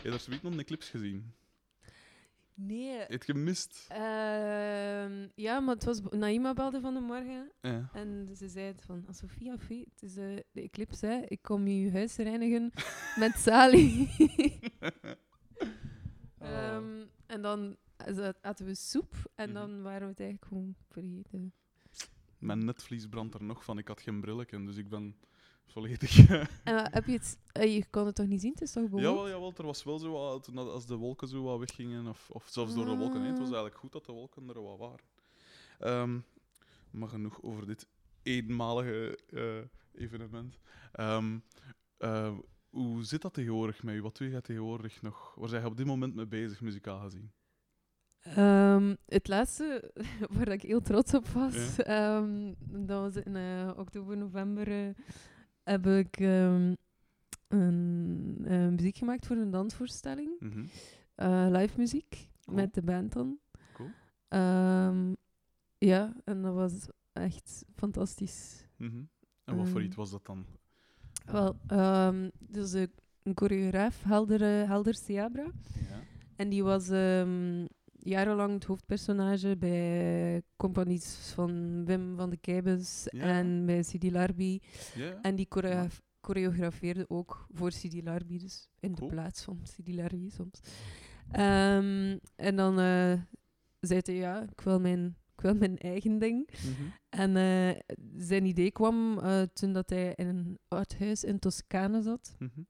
Heb je daar zoiets nog een clips gezien? Nee. Heb je het gemist? Ehm, ja, maar het was... Naima belde van de morgen. Ja. En ze zei het van... "Ah, Sophia, Fee, het is eh, de eclipse, hè. Ik kom je huis reinigen met Sally. Ehm, en dan aten we soep. En Mhm. dan waren we het eigenlijk gewoon vergeten. Mijn netvlies brandt er nog van. Ik had geen brilletje, dus ik ben volledig... En heb je het... eh, je kon het toch niet zien? Het is toch bewolkt? jawel, jawel, er was wel zo wat... toen Als de wolken zo wat weggingen, of, of zelfs door de wolken heen. Het was Ah. eigenlijk goed dat de wolken er wat waren. Ehm, maar genoeg over dit eenmalige eh, evenement. Ehm, eh, hoe zit dat tegenwoordig met u? Wat doe je tegenwoordig nog? Waar zijn je op dit moment mee bezig, muzikaal gezien? Ehm, het laatste waar ik heel trots op was, dat was in oktober, november, heb ik ehm, een, eh, muziek gemaakt voor een dansvoorstelling. Mhm. Eh, live muziek, Cool. met de band dan. Cool. Ehm, ja, en dat was echt fantastisch. Mhm. En wat voor Ehm. iets was dat dan? Wel, dus een, choreograaf, Helder, Helder Seabra. Ja. En die was jarenlang het hoofdpersonage bij compagnies van Wim van de Keibes en bij Sidi Larbi. Ja? En die choreograf- choreografeerde ook voor Sidi Larbi, dus in Cool. de plaats van Sidi Larbi soms. Ehm, en dan eh zei hij, ja, ik wil mijn, ik wil mijn eigen ding. Mhm. En eh, zijn idee kwam eh, toen dat hij in een oud huis in Toscane zat. Mhm.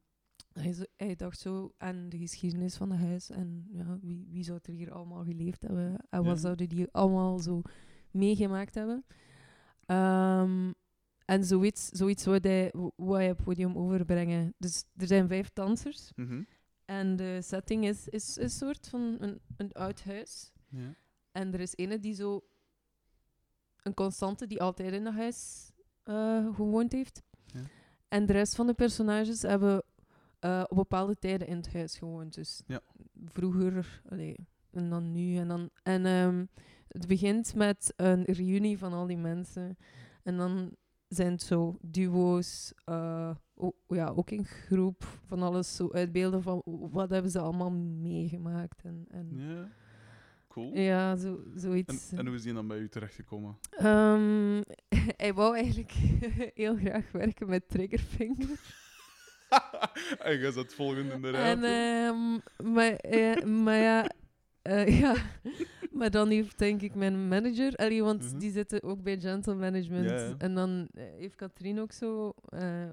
Hij, dacht zo aan de geschiedenis van het huis en ja, wie, wie zou er hier allemaal geleefd hebben en wat Ja. zouden die allemaal zo meegemaakt hebben. Ehm, en zoiets, zoiets hij, wou hij op het podium overbrengen. Dus er zijn vijf dansers Mhm. en de setting is, is een soort van een, een oud huis. Ja. En er is ene die zo een constante die altijd in het huis eh, gewoond heeft. Ja. En de rest van de personages hebben eh, op bepaalde tijden in het huis gewoond. Dus Ja. vroeger, allee, en dan nu. En, dan, en ehm, het begint met een reunie van al die mensen. En dan zijn het zo duo's, eh, o- ja, ook in groep, van alles zo uitbeelden van wat hebben ze allemaal meegemaakt. En, en ja. Cool. ja, zo, zoiets. en hoe is die dan bij u terechtgekomen? Ehm, hij wou eigenlijk heel graag werken met Triggerfinger. en jij zat volgende in de rij. En, ehm, maar, eh, maar ja, eh, ja, maar dan heeft denk ik mijn manager, allee, want Mhm. die zitten ook bij Gentle Management. Ja, ja. En dan eh, heeft Katrien ook zo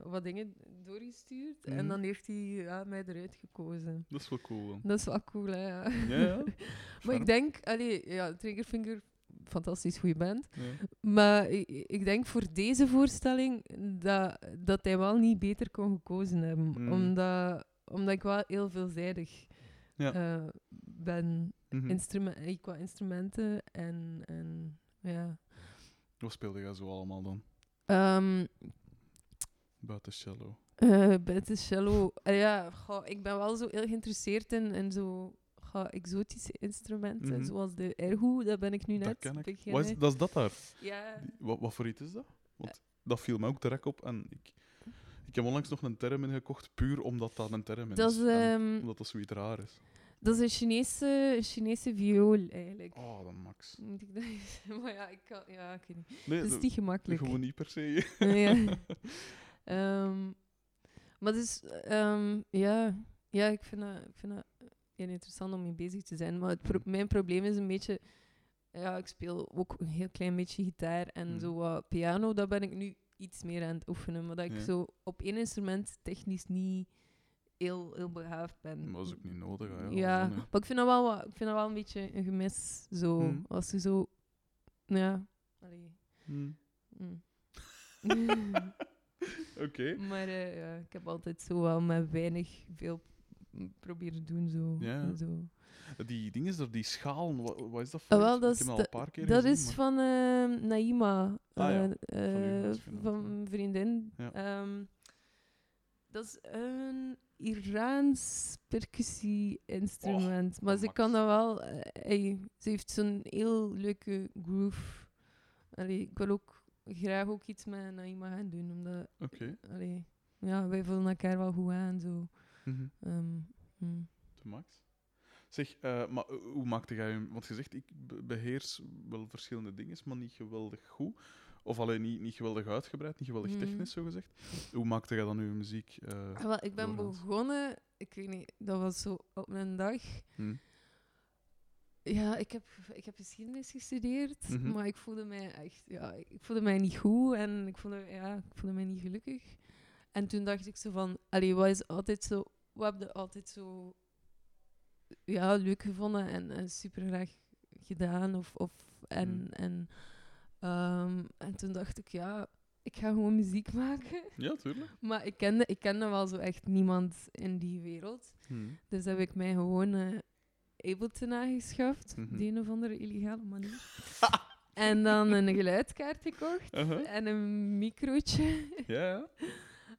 wat dingen doorgestuurd. En Mhm. dan heeft hij ja, mij eruit gekozen. Dat is wel cool. Dat is wel cool, hè? Ja. Ja, ja. maar ik denk, allee, ja, Triggerfinger, fantastisch goede band. Ja. Maar ik, ik denk voor deze voorstelling dat, dat hij wel niet beter kon gekozen hebben. Mm. Omdat, omdat ik wel heel veelzijdig Ja. eh, ben instrume- eh, qua instrumenten. En, en ja. Wat speelde jij zo allemaal dan? Ehm Buiten cello. bij de cello. ja, goh, ik ben wel zo heel geïnteresseerd in, in zo exotische instrumenten. Mhm. Zoals de erhu, dat ben ik nu net Dat ken ik. beginnen. Wat is, dat is dat daar? Ja. Die- wat, wat voor iets is dat? Want dat viel me ook direct op. En ik, ik heb onlangs nog een term ingekocht, puur omdat dat een term is. Dat is, ehm, omdat dat zoiets raar is. dat is een Chinese, een Chinese viool, eigenlijk. Oh, dan Max. Maar ja, ik kan... Ja, ik weet niet. Nee, Dat is niet gemakkelijk. gewoon niet per se. ja. Ehm, maar dus, ehm, ja, ja ik, vind dat, ik vind dat heel interessant om mee bezig te zijn. Maar het pro- mijn probleem is een beetje... Ja, ik speel ook een heel klein beetje gitaar en Mhm. zo wat piano. Dat ben ik nu iets meer aan het oefenen. Maar dat ik Ja. zo op één instrument technisch niet heel, heel begaafd ben. Maar dat is ook niet nodig. hè, Ja, maar ik vind, dat wel, wat- ik vind dat wel een beetje een gemis. Zo, Mhm. als je zo... Ja, allee. Hm. mm. Oké. Maar eh, ja, ik heb altijd zo wel met weinig veel proberen doen. Zo. Ja. En zo. Die dingen is er, die schalen, wat, wat is dat voor Ah, wel, dat is al een paar keer Dat gezien, is van eh, Naima, Ah, ja. eh, Van eh, van mijn vriendin. Ja. Ehm, dat is een Iraans percussie-instrument. maar oh, ze kan dat wel... eh, ze heeft zo'n heel leuke groove. Allee, ik wil ook graag ook iets met Naima gaan doen. Omdat, Oké. allee, ja, wij vullen elkaar wel goed aan. Zo. Mhm. Ehm, hm. Max. Zeg, eh, maar eh, hoe maakte jij hem? Want je zegt, ik be- beheers wel verschillende dingen, maar niet geweldig goed. Of alleen niet, niet geweldig uitgebreid, niet geweldig Mhm. technisch, zo gezegd. Hoe maakte jij dan je muziek? eh, Ah, wel, ik ben doorgaans? begonnen, ik weet niet, dat was zo op een dag. hm? Ja, ik heb, ik heb geschiedenis gestudeerd, Mhm. maar ik voelde mij echt, ja, ik voelde mij niet goed en ik voelde, ja, ik voelde mij niet gelukkig. En toen dacht ik zo van, allee, wat is altijd zo, wat heb je altijd zo, ja, leuk gevonden en, en super graag gedaan of, of en, Mhm. en, ehm, en toen dacht ik, ja, ik ga gewoon muziek maken. Ja, tuurlijk. Maar ik kende, ik kende wel zo echt niemand in die wereld. Hm. Dus heb ik mij gewoon eh Ableton aangeschaft, op de een of andere illegale manier. en dan een geluidskaart gekocht Uh-huh. en een microotje. Ja, ja,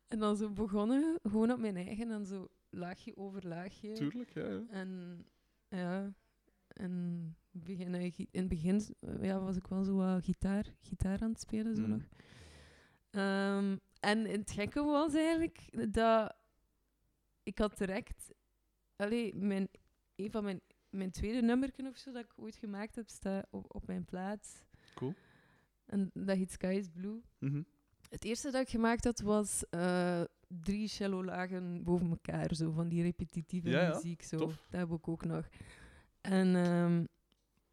en dan zo begonnen, gewoon op mijn eigen en zo laagje over laagje. tuurlijk. Ja, ja. En ja, en in het begin ja, was ik wel zo gitaar, gitaar aan het spelen. Zo Mhm. nog. Ehm, en het gekke was eigenlijk dat ik had direct... Allee, mijn, een van mijn, mijn tweede nummerken of zo dat ik ooit gemaakt heb, staat op, op mijn plaat. Cool. En dat heet Sky is Blue. Mhm. Het eerste dat ik gemaakt had was eh, drie cello-lagen boven elkaar, zo van die repetitieve Ja, ja, muziek. Zo. tof. Dat heb ik ook nog. En ehm,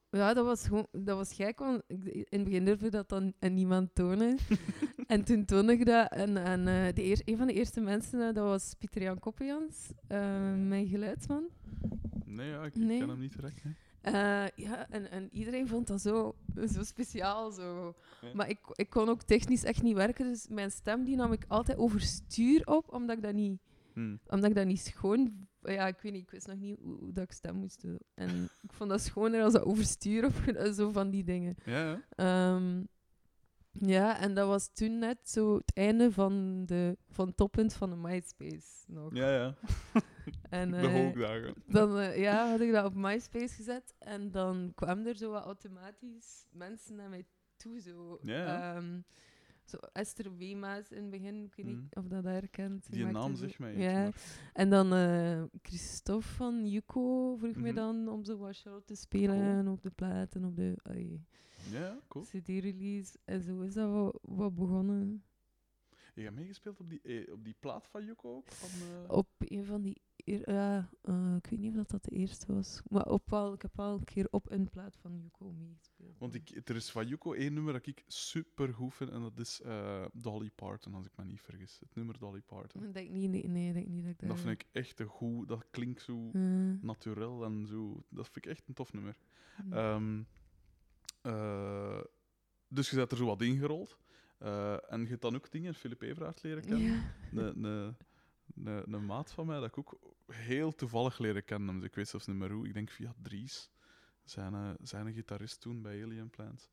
ja, dat was gewoon dat was gek, want ik, in het begin durfde ik dat dan aan niemand tonen. en toen toonde ik dat en, en eh, de eer, een van de eerste mensen, eh, dat was Pieter Jan Koppejans, eh, mijn geluidsman. Nee, ja, ik Nee. ken hem niet direct. hè. Eh, ja, en, en iedereen vond dat zo, zo speciaal. Zo. Ja. Maar ik, ik kon ook technisch echt niet werken, dus mijn stem die nam ik altijd overstuur op, omdat ik dat niet, Hm. omdat ik dat niet schoon... Ja, ik weet niet, ik wist nog niet hoe, hoe dat ik stem moest doen. En ik vond dat schoner als dat overstuur op, zo van die dingen. Ja, ja. Ehm, ja, en dat was toen net zo het einde van, de, van het toppunt van de MySpace nog. Ja, ja. En, De eh, hoogdagen. dan eh, ja, had ik dat op MySpace gezet en dan kwamen er zo wat automatisch mensen naar mij toe. Zo. Ehm, zo Esther Wema's in het begin, ik weet Mm. niet of dat daar herkent. Die naam zegt mij. Ja, maar- en dan eh Christophe van Yuko vroeg mij Mhm. dan om zo wat show te spelen Cool. op de plaat en op de Ja, cool. CD-release. En zo is dat wat, wat begonnen. Je hebt meegespeeld op die, eh, op die plaat van ook? Van, eh, Op een van die... eer- ja, eh, ik weet niet of dat, dat de eerste was. Maar op wel, ik heb wel een keer op een plaat van Yuko meegespeeld. Want ik, er is van Joko één nummer dat ik super goed vind en dat is eh, Dolly Parton, als ik me niet vergis. Het nummer Dolly Parton. Ik denk niet, nee, nee, ik denk niet dat ik dat... dat vind ik echt een goed, dat klinkt zo Eh, naturel en zo. Dat vind ik echt een tof nummer. mm. Ehm, eh, dus je bent er zo wat ingerold. En je hebt dan ook dingen, Philip Everaert leren kennen. ja. Een, een maat van mij dat ik ook heel toevallig leren kennen. Dus ik weet zelfs niet meer hoe. Ik denk via Dries, zijn, eh, zijn gitarist toen bij Alien Plant.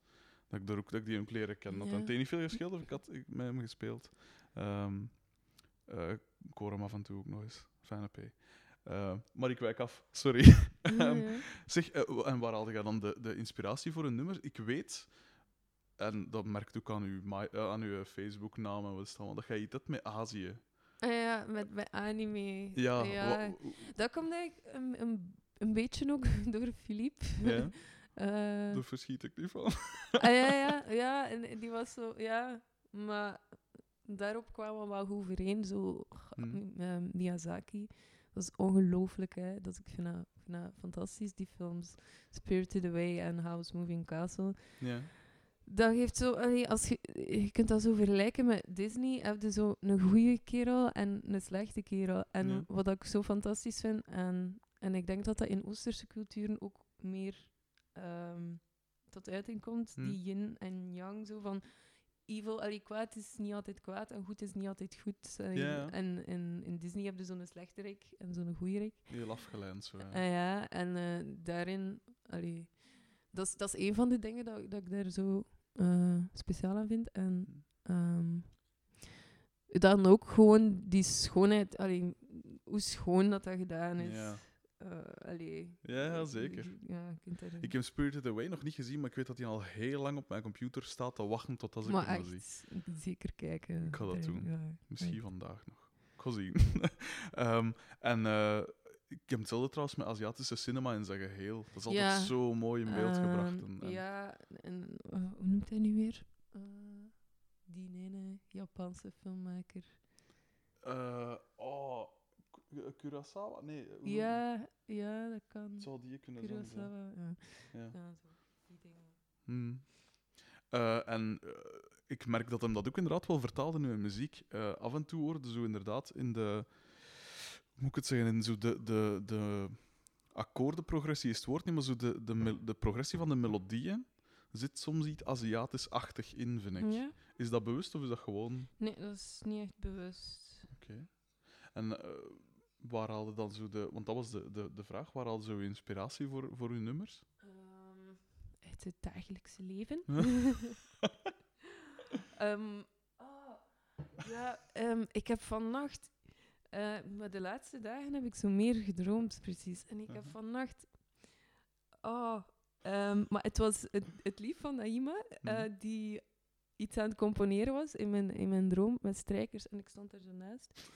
Dat ik, daar ook, dat ik die ook leren kennen. Dat Ja. had niet veel gescheeld of ik had ik, met hem gespeeld. Eh, ik hoor hem af en toe ook nog eens. Fijne P. Eh, maar ik wijk af, sorry. Ehm. Zeg, en waar haalde jij dan de, de inspiratie voor een nummer? Ik weet, en dat merkt ook aan uw, aan uw Facebook-naam en wat is het allemaal, dat jij iets hebt met Azië. Ah ja, met, met anime. Ja, Dat komt eigenlijk een, een, een beetje ook door Philippe. ja Eh, daar verschiet ik niet van. ah, ja, ja, ja, en die was zo, ja, maar daarop kwamen we wel goed overeen. Zo, Hmm. eh, Miyazaki, dat is ongelooflijk, hè. Dat, ik vind dat, ik vind dat fantastisch, die films. Spirited Away en House Moving Castle. Ja. Dat geeft zo, allee, als je, je kunt dat zo vergelijken met Disney, heb je zo een goede kerel en een slechte kerel. En Ja. wat ik zo fantastisch vind, en, en ik denk dat dat in Oosterse culturen ook meer ehm, tot uiting komt, Hm. die yin en yang, zo van evil, allee, kwaad is niet altijd kwaad en goed is niet altijd goed. En in, in Disney heb je zo'n slechterik en zo'n goeierik. Heel afgeleid zo. Ja. Ah ja, en eh, daarin, allee, dat is, dat is een van de dingen dat, dat ik daar zo eh, speciaal aan vind. En ehm, dan ook gewoon die schoonheid, allee, hoe schoon dat dat gedaan is. Ja. Eh, allee, Ja, zeker. Ja, Ik heb Spirited Away nog niet gezien, maar ik weet dat hij al heel lang op mijn computer staat te wachten tot als ik maar hem zie. echt, zeker kijken. Ik ga dat doen. Ja, Misschien vandaag nog. Ik ga zien. Ehm, en eh, ik heb hetzelfde trouwens met Aziatische cinema in zijn geheel. Dat is altijd Ja. zo mooi in beeld gebracht. Ehm, En, en- Ja, en eh, hoe noemt hij nu weer? Eh, die ene Japanse filmmaker. Eh, oh, Ku- Kurosawa? Nee, Ja, ja, dat kan. Zou die kunnen zijn. zo. Kurosawa, ja. Ja. ja zo, die dingen. Hmm. En ik merk dat hem dat ook inderdaad wel vertaalde nu in muziek. Af en toe hoorde zo inderdaad in de... Moet ik het zeggen? In zo de, de, de akkoordenprogressie is het woord niet, maar zo de, de, de progressie van de melodieën zit soms iets Aziatisch-achtig in, vind ik. Ja? Is dat bewust of is dat gewoon... Nee, dat is niet echt bewust. Oké. En eh, waar haalde dan zo de... Want dat was de, de, de vraag. Waar haalde zo inspiratie voor, voor uw nummers? Ehm, uit het dagelijkse leven. Ah, ja, ehm, ik heb vannacht... eh, maar de laatste dagen heb ik zo meer gedroomd, precies. En ik heb Mhm. vannacht... Oh, ehm, maar het was het, het lief van Naima, eh, Mhm. die iets aan het componeren was in mijn, in mijn droom met strijkers. En ik stond er zo naast.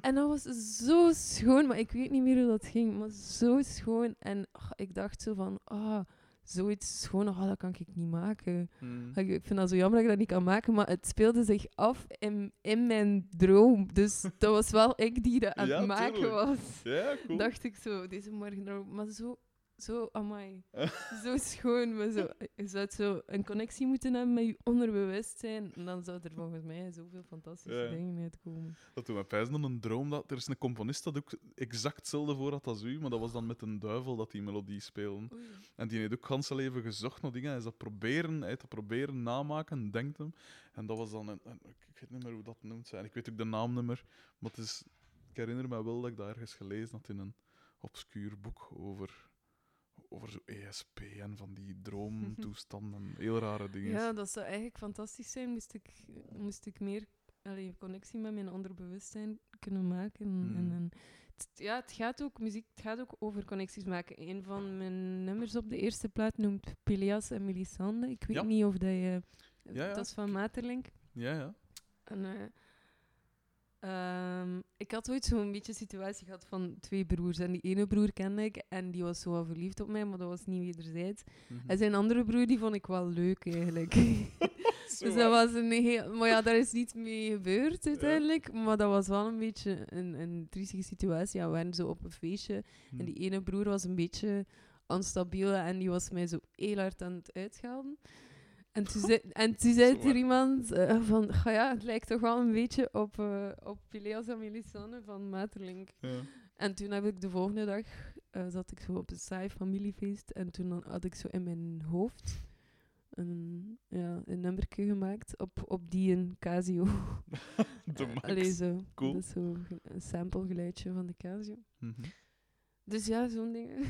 En dat was zo schoon, maar ik weet niet meer hoe dat ging. Maar zo schoon. En ah, ik dacht zo van, ah, zoiets schoon, ah, dat kan ik niet maken. Hmm. Ik vind dat zo jammer dat ik dat niet kan maken, maar het speelde zich af in, in mijn droom. Dus dat was wel ik die dat aan Ja, het maken tuurlijk. was. Ja, cool. Dacht ik zo, deze morgen. Maar zo, zo amai. zo schoon. Maar zo, je zou het zo een connectie moeten hebben met je onderbewustzijn. En dan zou er volgens mij zoveel fantastische Ja. dingen uitkomen. Dat doet mij pijzen aan een droom. Dat, er is een componist dat ook exact hetzelfde voor had als u, maar dat was dan met een duivel dat die melodie speelde. Oei. En die heeft ook gans zijn leven gezocht naar dingen. Hij is dat proberen, hij heeft dat proberen namaken, denkt hem. En dat was dan... Een, een- ik weet niet meer hoe dat noemt. En ik weet ook de naam niet meer. Maar het is, ik herinner me wel dat ik dat ergens gelezen had in een obscuur boek over, over zo ESP en van die droomtoestanden. Heel rare dingen. Ja, dat zou eigenlijk fantastisch zijn. Moest ik, moest ik meer allee, connectie met mijn onderbewustzijn kunnen maken. Hmm. En, en, het, ja, het gaat ook, muziek, het gaat ook over connecties maken. Een van mijn nummers op de eerste plaat noemt Pelias en Melisande. Ik weet Ja. niet of dat je... Ja, ja. Dat is van Materlink. Ja, ja. En, eh, ehm, ik had ooit zo'n beetje een situatie gehad van twee broers. En die ene broer kende ik en die was zo wel verliefd op mij, maar dat was niet wederzijds. Mhm. En zijn andere broer, die vond ik wel leuk eigenlijk. Dus dat was een heel... Maar ja, daar is niets mee gebeurd uiteindelijk. Maar dat was wel een beetje een, een triestige situatie. Ja, we waren zo op een feestje. En die ene broer was een beetje onstabiel en die was mij zo heel hard aan het uitschelden. En toen zei, en toen zei er iemand eh, van, "Ga ja, het lijkt toch wel een beetje op, eh op Pileas en Melisande van Materlink. Ja. En toen heb ik de volgende dag, eh, zat ik zo op een saai familiefeest en toen had ik zo in mijn hoofd een, ja, een nummerke gemaakt op, op die een Casio. De max. allee, zo. Cool. Dat is zo een sample geluidje van de Casio. Mhm. Dus ja, zo'n dingen.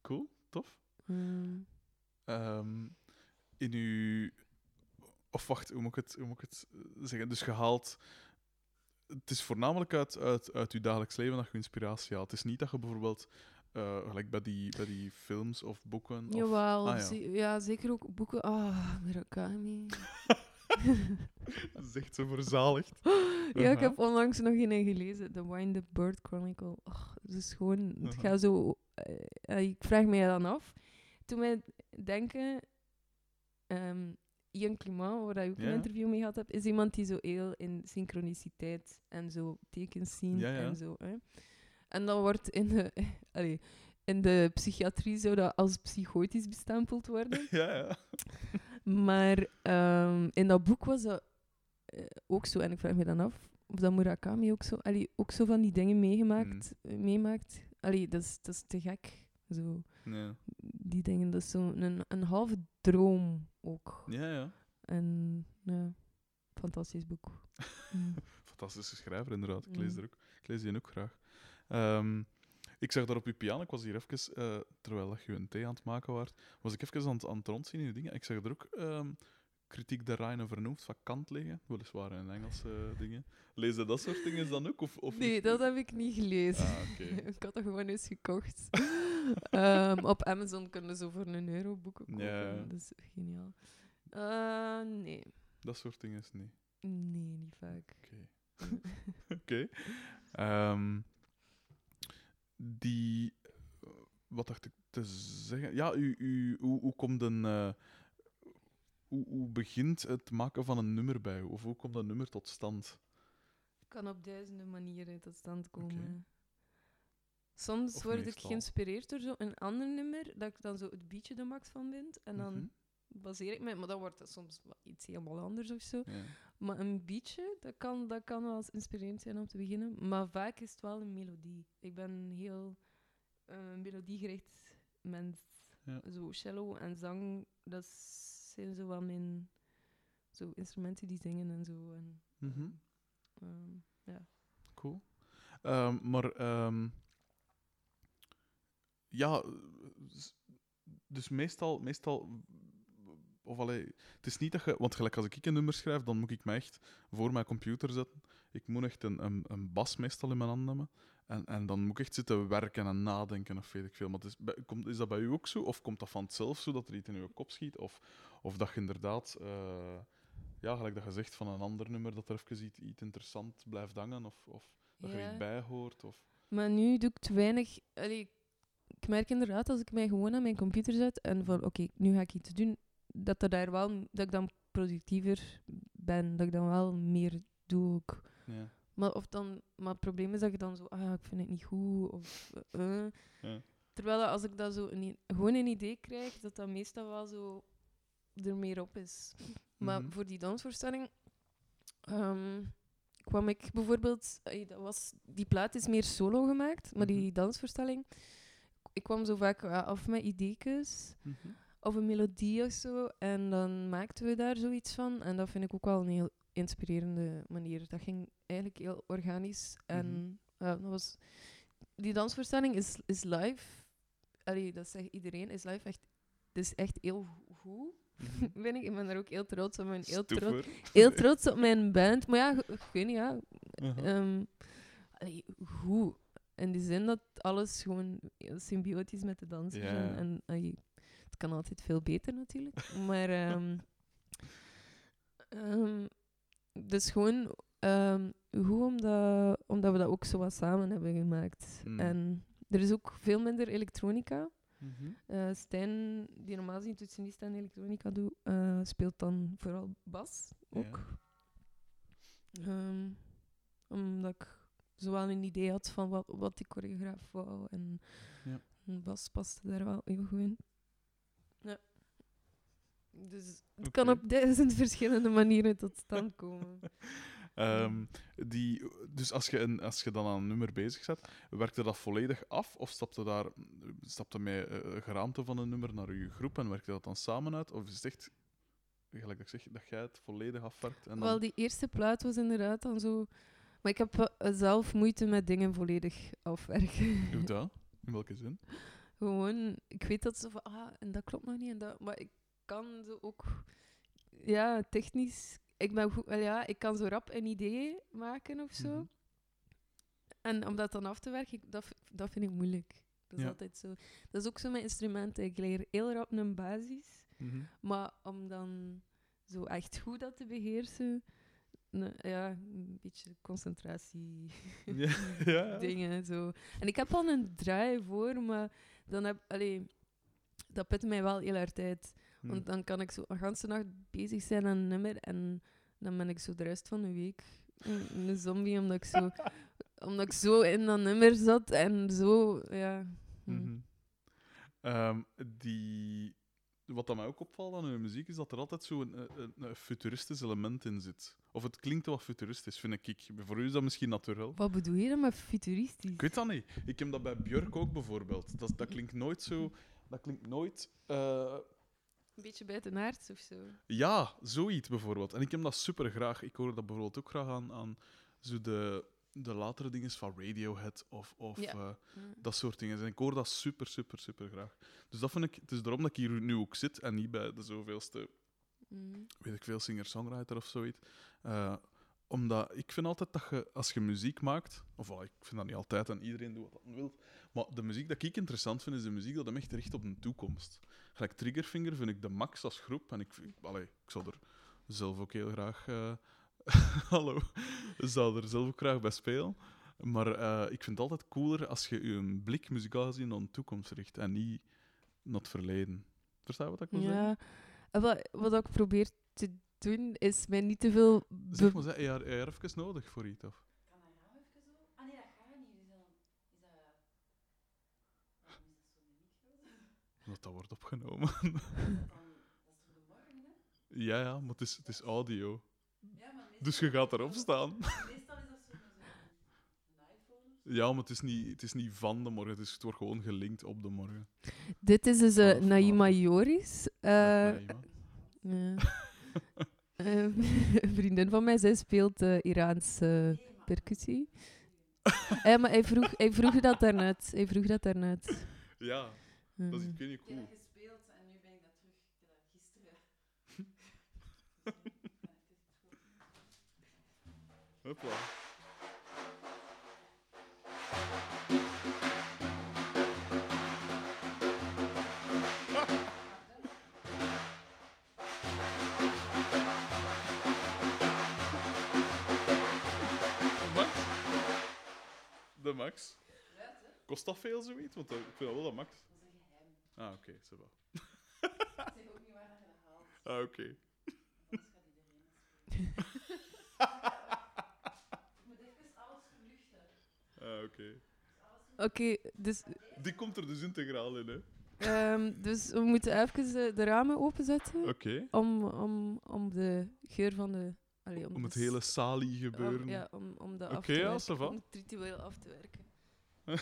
Cool, tof. Mm. In uw... Of wacht, hoe moet ik het, hoe moet ik het eh, zeggen? Dus gehaald... Het is voornamelijk uit, uit, uit uw dagelijks leven dat je inspiratie haalt. Het is niet dat je bijvoorbeeld... eh, gelijk bij die, bij die films of boeken... Of, Jawel, ah, ja. ze- ja, zeker ook boeken. Ah, Murakami. Dat is echt zo verzaligd. ja, ik heb onlangs nog een gelezen, The Wind the Bird Chronicle. Och, het is gewoon, het Aha. gaat zo... eh, ik vraag mij dan af. Toen wij denken... ehm Ian Clement, waar ik ook een interview mee gehad heb, is iemand die zo heel in synchroniciteit en zo tekens zien Ja, ja. en zo. Hè. En dat wordt in de, allee, in de psychiatrie zou dat als psychotisch bestempeld worden. ja, ja. Maar ehm, in dat boek was dat eh, ook zo. En ik vraag me dan af of dat Murakami ook zo, allee, ook zo van die dingen meegemaakt, Mm. eh, meemaakt. Allee, dat is, dat is te gek. Zo, Ja, die dingen, dat is zo een, een halve droom ook. ja. ja. En ja, fantastisch boek. Mm. Fantastische schrijver, inderdaad. Ik lees, Mm. er ook, ik lees die ook graag. Ehm, ik zag daar op je piano, ik was hier even, eh, terwijl dat je een thee aan het maken was, was ik even aan het, aan het rondzien in je dingen. Ik zag er ook ehm, kritiek der Rijn vernoemd van Kant liggen, weliswaar in Engelse eh, dingen. Lees je dat soort dingen dan ook? Of, of Nee, dat heb ik niet gelezen. Ah, ik had dat gewoon eens gekocht. Ehm, op Amazon kunnen ze voor een euro boeken kopen. Ja. Dat is geniaal. Eh, nee. Dat soort dingen is niet. Nee, niet vaak. Oké. Oké. Ehm, die... eh, Wat dacht ik te zeggen? Ja, u, u, hoe, hoe komt een... eh, hoe, hoe begint het maken van een nummer bij u? Of hoe komt dat nummer tot stand? kan op duizenden manieren tot stand komen. Oké. Soms Of word ik geïnspireerd door zo'n ander nummer, dat ik dan zo het beatje de max van vind. En dan Mhm. baseer ik me, maar dan wordt het soms iets helemaal anders of zo. Ja. Maar een beatje, dat kan, dat kan wel eens inspirerend zijn om te beginnen. Maar vaak is het wel een melodie. Ik ben een heel eh, melodiegericht mens. Ja. Zo cello en zang, dat zijn zo wel mijn zo instrumenten die zingen en zo. En, Mhm. ehm, Cool. Ehm, maar ehm, ja, dus meestal, meestal of allee, het is niet dat je, want gelijk als ik een nummer schrijf, dan moet ik me echt voor mijn computer zetten. Ik moet echt een, een, een bas meestal in mijn hand nemen. En, en dan moet ik echt zitten werken en nadenken of weet ik veel. Maar het is, komt, is dat bij u ook zo? Of komt dat van het zelf zo dat er iets in uw kop schiet? Of, of dat je inderdaad, eh, ja, gelijk dat je zegt van een ander nummer, dat er even iets, iets interessant blijft hangen? Of, of dat je er Ja. iets bij hoort? Of... Maar nu doe ik te weinig. Allee, ik merk inderdaad als ik mij gewoon aan mijn computer zet en van oké, nu ga ik iets doen, dat, er daar wel, dat ik dan productiever ben, dat ik dan wel meer doe. Ook. Ja. Maar, of dan, maar het probleem is dat je dan zo, ah, ik vind het niet goed. Of, eh, eh. Ja. Terwijl als ik dat zo een, gewoon een idee krijg, dat dat meestal wel zo er meer op is. Maar Mhm. voor die dansvoorstelling ehm, kwam ik bijvoorbeeld... ey, Dat was, die plaat is meer solo gemaakt, maar die Mhm. dansvoorstelling... Ik kwam zo vaak ja, af met ideetjes Mhm. of een melodie of zo. En dan maakten we daar zoiets van. En dat vind ik ook wel een heel inspirerende manier. Dat ging eigenlijk heel organisch. En Mhm. ja, dat was... Die dansvoorstelling is, is live. Allee, dat zegt iedereen. Is live echt... Het is echt heel goed, Mhm. ben ik. Ik ben daar ook heel trots op. Ben heel, trots heel trots op mijn band. Maar ja, ik weet niet, ja. Allee, goed. In de zin dat alles gewoon symbiotisch met de dansers Ja, en, ja. en het kan altijd veel beter natuurlijk. Maar ehm, ehm, dus gewoon ehm, goed omdat, omdat we dat ook zo wat samen hebben gemaakt. Mm. En er is ook veel minder elektronica. Mhm. Eh Stijn, die normaal gezien toetsenist en elektronica doet, eh, speelt dan vooral bas ook. Ehm, omdat ik zowel een idee had van wat, wat die choreograaf wou. En Ja. bas paste daar wel heel goed in. Ja. Dus het kan op duizend verschillende manieren tot stand komen. Ehm, die, dus als je, een, als je dan aan een nummer bezig bent, werkte dat volledig af? Of stapte daar stapte met eh, een geraamte van een nummer naar je groep en werkte dat dan samen uit? Of is het echt, gelijk dat ik zeg, dat jij het volledig afwerkt? En dan... Wel, die eerste plaat was inderdaad dan zo... Maar ik heb eh, zelf moeite met dingen volledig afwerken. Doe dat? In welke zin? Gewoon, ik weet dat ze van, ah, en dat klopt nog niet, en dat, maar ik kan zo ook, ja, technisch, ik ben goed, wel ja, ik kan zo rap een idee maken of zo. Mhm. En om dat dan af te werken, ik- dat, dat vind ik moeilijk. Dat is Ja. altijd zo. Dat is ook zo met instrumenten. Ik leer heel rap een basis, Mhm. maar om dan zo echt goed dat te beheersen, ja, een beetje concentratie Ja, ja. dingen. Zo. En ik heb al een draai voor, maar dan heb, allee, dat put mij wel heel erg tijd. Hm. Want dan kan ik zo een ganse nacht bezig zijn aan een nummer en dan ben ik zo de rest van de week een, een zombie, omdat ik, zo, omdat ik zo in dat nummer zat en zo, ja. hm. Mhm. Ehm, die, wat dat mij ook opvalt aan uw muziek is dat er altijd zo'n een, een, een futuristisch element in zit. Of het klinkt wel futuristisch, vind ik. Voor u is dat misschien natuurlijk. Wat bedoel je dan met futuristisch? Ik weet dat niet. Ik heb dat bij Björk ook bijvoorbeeld. Dat, dat klinkt nooit zo. Dat klinkt nooit. eh, Een beetje buitenaards of zo. ja, zoiets bijvoorbeeld. En ik heb dat super graag. Ik hoor dat bijvoorbeeld ook graag aan, aan zo de, de latere dingen van Radiohead of, of Ja. eh, dat soort dingen. En ik hoor dat super, super, super graag. Dus dat vind ik. Het is daarom dat ik hier nu ook zit en niet bij de zoveelste, Hm. weet ik veel, singer-songwriter of zoiets. Eh, omdat ik vind altijd dat je, als je muziek maakt, of ik vind dat niet altijd en iedereen doet wat hij wil, maar de muziek dat ik interessant vind, is de muziek dat hem echt richt op de toekomst. Gelijk Triggerfinger vind ik de max als groep en ik, ik, allee, ik zou er zelf ook heel graag, eh, hallo, zou er zelf ook graag bij spelen. Maar eh, ik vind het altijd cooler als je je blik muzikaal gezien naar de toekomst richt en niet naar het verleden. Verstaan je wat ik wil zeggen? Ja. En wat, wat ik probeer te doen, is mij niet te veel... Zeg maar, heb je er even nodig voor iets? Of? Kan dat nou even zo? Ah nee, dat gaat niet. Is dat... Is dat... Is dat zo niet Omdat dat wordt opgenomen. Dat is toch de morgen, hè? ja, ja, maar het is, het is audio. Ja, maar Dus je gaat erop staan. een. Ja, maar het is niet, het is niet van de morgen, dus het wordt gewoon gelinkt op de morgen. Dit is dus eh, Vanaf Naima. Joris. eh, ja. Eh, een vriendin van mij, zij speelt eh Iraanse percussie. Ja, maar hij vroeg, hij vroeg dat daarnet. Hij vroeg dat daarnet. ja, Eh. dat is, ik weet niet, cool. dat gespeeld en nu ben ik dat terug. Ik heb dat gisteren. Hopla. De Max? Kost dat veel zoiets? Want ik vind dat wel de Max. Dat is een geheim. Ah, oké, okay, wel. Ik zeg ook niet waar dat haalt. Ah, oké. Anders gaat iedereen het spelen. Ik moet even alles verluchten. Ah, oké. Oké, dus, Die komt er dus integraal in, hè? ehm, dus we moeten even eh, de ramen openzetten Oké. om, om, om de geur van de... Allee, om Om de het hele s- sali om- gebeuren. ja, om, om dat af Oké, te ja, werken. ça va. Om het ritueel af te werken. En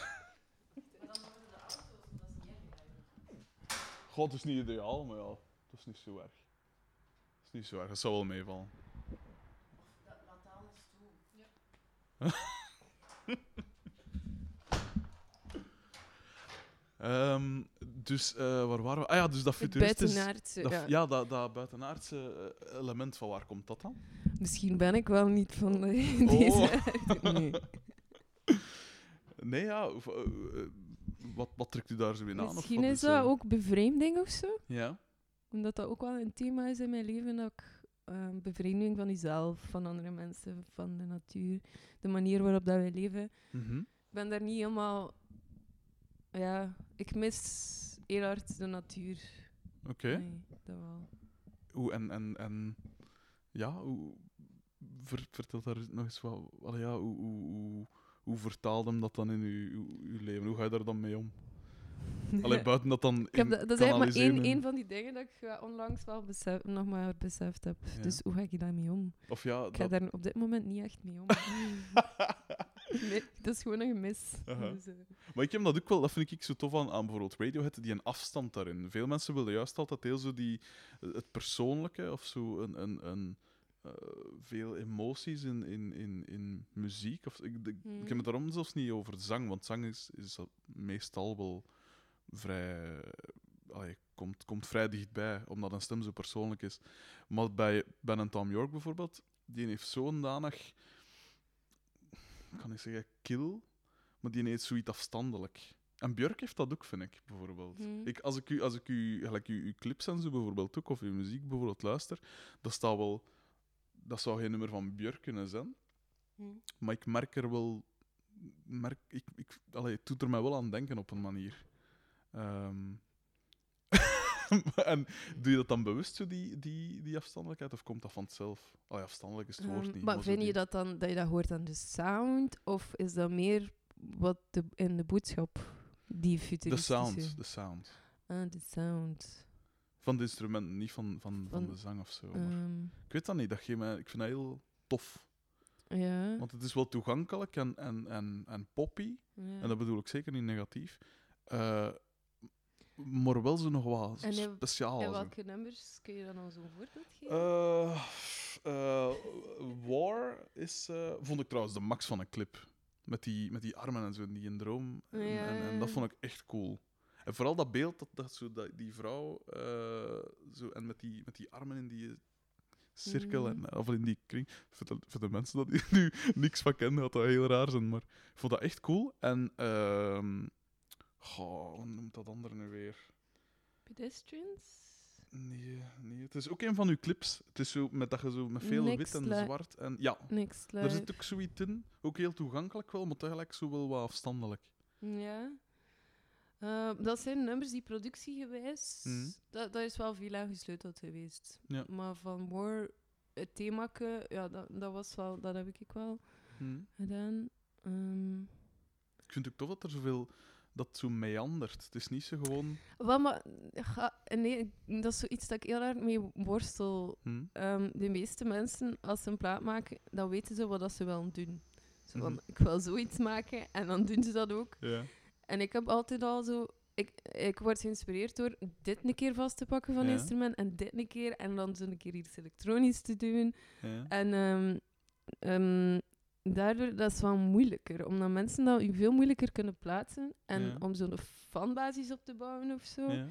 dan worden de auto's, want dat is niet erg eigenlijk. God, het is niet ideaal, maar ja, dat is niet zo erg. Dat is niet zo erg, dat zou wel meevallen. Dat, laat alles toe. Ehm, dus eh, waar waren we? Ah ja, dus dat futuristisch... buitenaardse, dat, ja. ja, dat, dat buitenaardse eh, element, van waar komt dat dan? Misschien ben ik wel niet van de- Oh. deze... Nee. Nee, ja, eh, wat, wat trekt u daar zo in aan? Misschien is dat ook bevreemding of zo. Ja? Omdat dat ook wel een thema is in mijn leven. Dat ik eh, bevreemding van jezelf, van andere mensen, van de natuur. De manier waarop dat wij leven. Mhm. Ik ben daar niet helemaal... Ja, ik mis heel hard de natuur. Oké. Nee, dat wel. Hoe, en, en, en... Ja, hoe... Ver, vertel daar nog eens wat... Allee, ja, hoe, hoe, hoe, hoe vertaalt hem dat dan in uw, uw, uw leven? Hoe ga je daar dan mee om? Allee, buiten dat dan Ik heb dat, dat is eigenlijk maar één, één van die dingen dat ik onlangs wel besef, nog maar beseft heb. Ja. Dus hoe ga ik daarmee om? Of ja, Ik ga dat... daar op dit moment niet echt mee om. nee, dat is gewoon een gemis. Aha. Dus, eh, Maar ik heb dat ook wel, dat vind ik zo tof aan, aan bijvoorbeeld Radiohead, die een afstand daarin. Veel mensen willen juist altijd heel zo die, het persoonlijke of zo een, een, een, eh, veel emoties in, in, in, in muziek. Of, ik, ik, ik heb Hmm. het daarom zelfs niet over zang, want zang is, is meestal wel vrij. Allee, komt, komt vrij dichtbij, omdat een stem zo persoonlijk is. Maar bij Ben en Tom York bijvoorbeeld, die heeft zo'n danig. Kan ik zeggen, kill, maar die heeft zoiets afstandelijk. En Björk heeft dat ook, vind ik, bijvoorbeeld. Hmm. Ik, als ik u, als ik u, gelijk u, uw clips en zo bijvoorbeeld ook, of uw muziek bijvoorbeeld luister, dat staat wel... Dat zou geen nummer van Björk kunnen zijn, Hmm. maar ik merk er wel... Merk, ik, ik, allee, het doet er mij wel aan denken op een manier. Ehm, en doe je dat dan bewust, zo die, die, die afstandelijkheid, of komt dat vanzelf? Allee, afstandelijk is het woord Ehm, niet. maar vind die- je dat dan dat je dat hoort aan de sound? Of is dat meer wat de, in de boodschap die De futuristische... sound, de sound. Ah, de sound. Van de instrumenten, niet van, van, van Van- de zang of zo. maar Ehm, ik weet dat niet, dat geeft mij, ik vind dat heel tof. ja. Want het is wel toegankelijk en, en, en, en poppy. ja. En dat bedoel ik zeker niet negatief. Eh, maar wel zo nog wat En in- speciaal. En zo. welke nummers kun je dan al zo'n voorbeeld geven? Eh, eh, War is, eh, vond ik trouwens de max van een clip. Met die, met die armen en zo, die een droom. En, Ja. en, en dat vond ik echt cool. En vooral dat beeld, dat, dat, zo, dat die vrouw, eh, zo, en met die, met die armen in die cirkel, Mhm. en, of in die kring. Voor de, voor de mensen die er nu niks van kennen, gaat dat heel raar zijn, maar ik vond dat echt cool. En, ehm goh, hoe noemt dat andere nu weer? Pedestrians? Nee, nee, het is ook een van uw clips. Het is zo met dat je zo met veel wit en zwart en ja, er zit ook zoiets in. Ook heel toegankelijk wel, maar tegelijk zo wel wat afstandelijk. Ja. Eh, dat zijn nummers die productiegewijs, Mhm. dat, dat is wel veel aan gesleuteld geweest. Ja. Maar van War, het themake, ja, dat, dat, was wel, dat heb ik wel Hm. gedaan. Ehm, Ik vind het ook tof dat er zoveel dat zo meandert. Het is niet zo gewoon. wel, maar ga, nee, dat is zoiets dat ik heel erg mee worstel. Hm? Ehm, de meeste mensen, als ze een plaat maken, dan weten ze wat dat ze willen doen. Zo van, Mhm. ik wil zoiets maken en dan doen ze dat ook. Ja. En ik heb altijd al zo... Ik, ik word geïnspireerd door dit een keer vast te pakken van Ja. een instrument en dit een keer en dan zo een keer iets elektronisch te doen. ja. En ehm, daardoor dat is wel moeilijker, omdat mensen dat je veel moeilijker kunnen plaatsen en Ja. om zo'n fanbasis op te bouwen of zo, ja.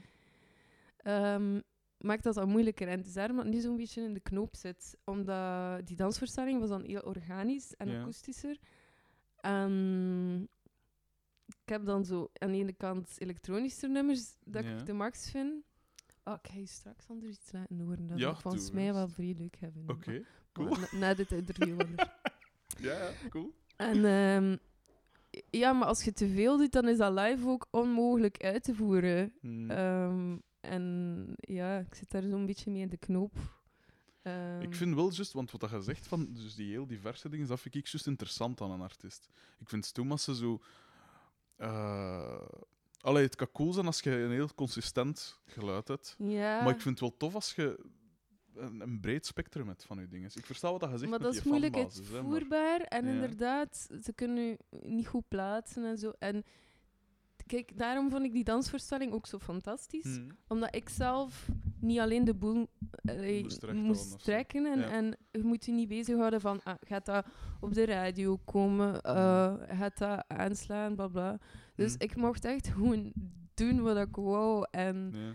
ehm, maakt dat dan moeilijker. En het is daarom dat het nu zo'n beetje in de knoop zit, omdat die dansvoorstelling was dan heel organisch en Ja. akoestischer. En ik heb dan zo aan de ene kant elektronische nummers dat ik de max vind. Oh, ik ga je straks anders iets laten horen dat ik volgens mij wel vrij leuk hebben. Oké, cool. na, na dit interview. Ja, cool. En ehm, ja, maar als je te veel doet, dan is dat live ook onmogelijk uit te voeren. Hm. Ehm, en ja, ik zit daar zo'n beetje mee in de knoop. Ehm, Ik vind wel juist, want wat dat je zegt van dus die heel diverse dingen, dat vind ik juist interessant aan een artiest. Ik vind ze zo. allee, het kan cool zijn als je een heel consistent geluid hebt. Ja, Maar ik vind het wel tof als je een, een breed spectrum hebt van je dingen. Ik versta wat dat je zegt maar dat is moeilijk maar- uitvoerbaar. En Ja. inderdaad, ze kunnen je niet goed plaatsen en zo. En kijk, daarom vond ik die dansvoorstelling ook zo fantastisch. Hm. Omdat ik zelf niet alleen de boel eh, Moest terecht moest trekken. En, Ja. en je moet je niet bezighouden van, ah, gaat dat op de radio komen? eh, gaat dat aanslaan? Bla bla. Dus Hm. ik mocht echt gewoon doen wat ik wou. En Ja.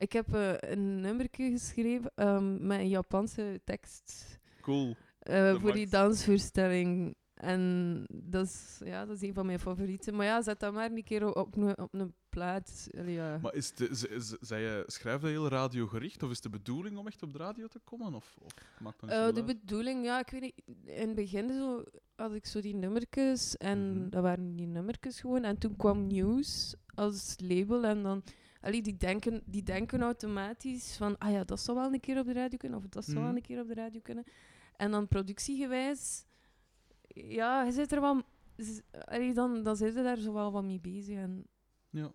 Ik heb eh, een nummertje geschreven ehm, met een Japanse tekst Cool. Dat voor die dansvoorstelling. En dat is, ja, dat is een van mijn favorieten. Maar ja, zet dat maar een keer op een, op een plaat. Ja. Maar is de, z- z- zij je, schrijf je heel radiogericht? Of is de bedoeling om echt op de radio te komen? Of, of maakt dat niet zo de uit? bedoeling, ja, ik weet niet. In het begin zo, had ik zo die nummertjes en Mhm. dat waren die nummertjes gewoon. En toen kwam News als label en dan... Allee, die, denken, die denken automatisch van, ah ja, dat zou wel een keer op de radio kunnen, of dat zou wel Mhm. een keer op de radio kunnen. En dan productiegewijs, ja, je zit er wel... Allee, dan, dan zit je daar zo wel wat mee bezig en... Ja.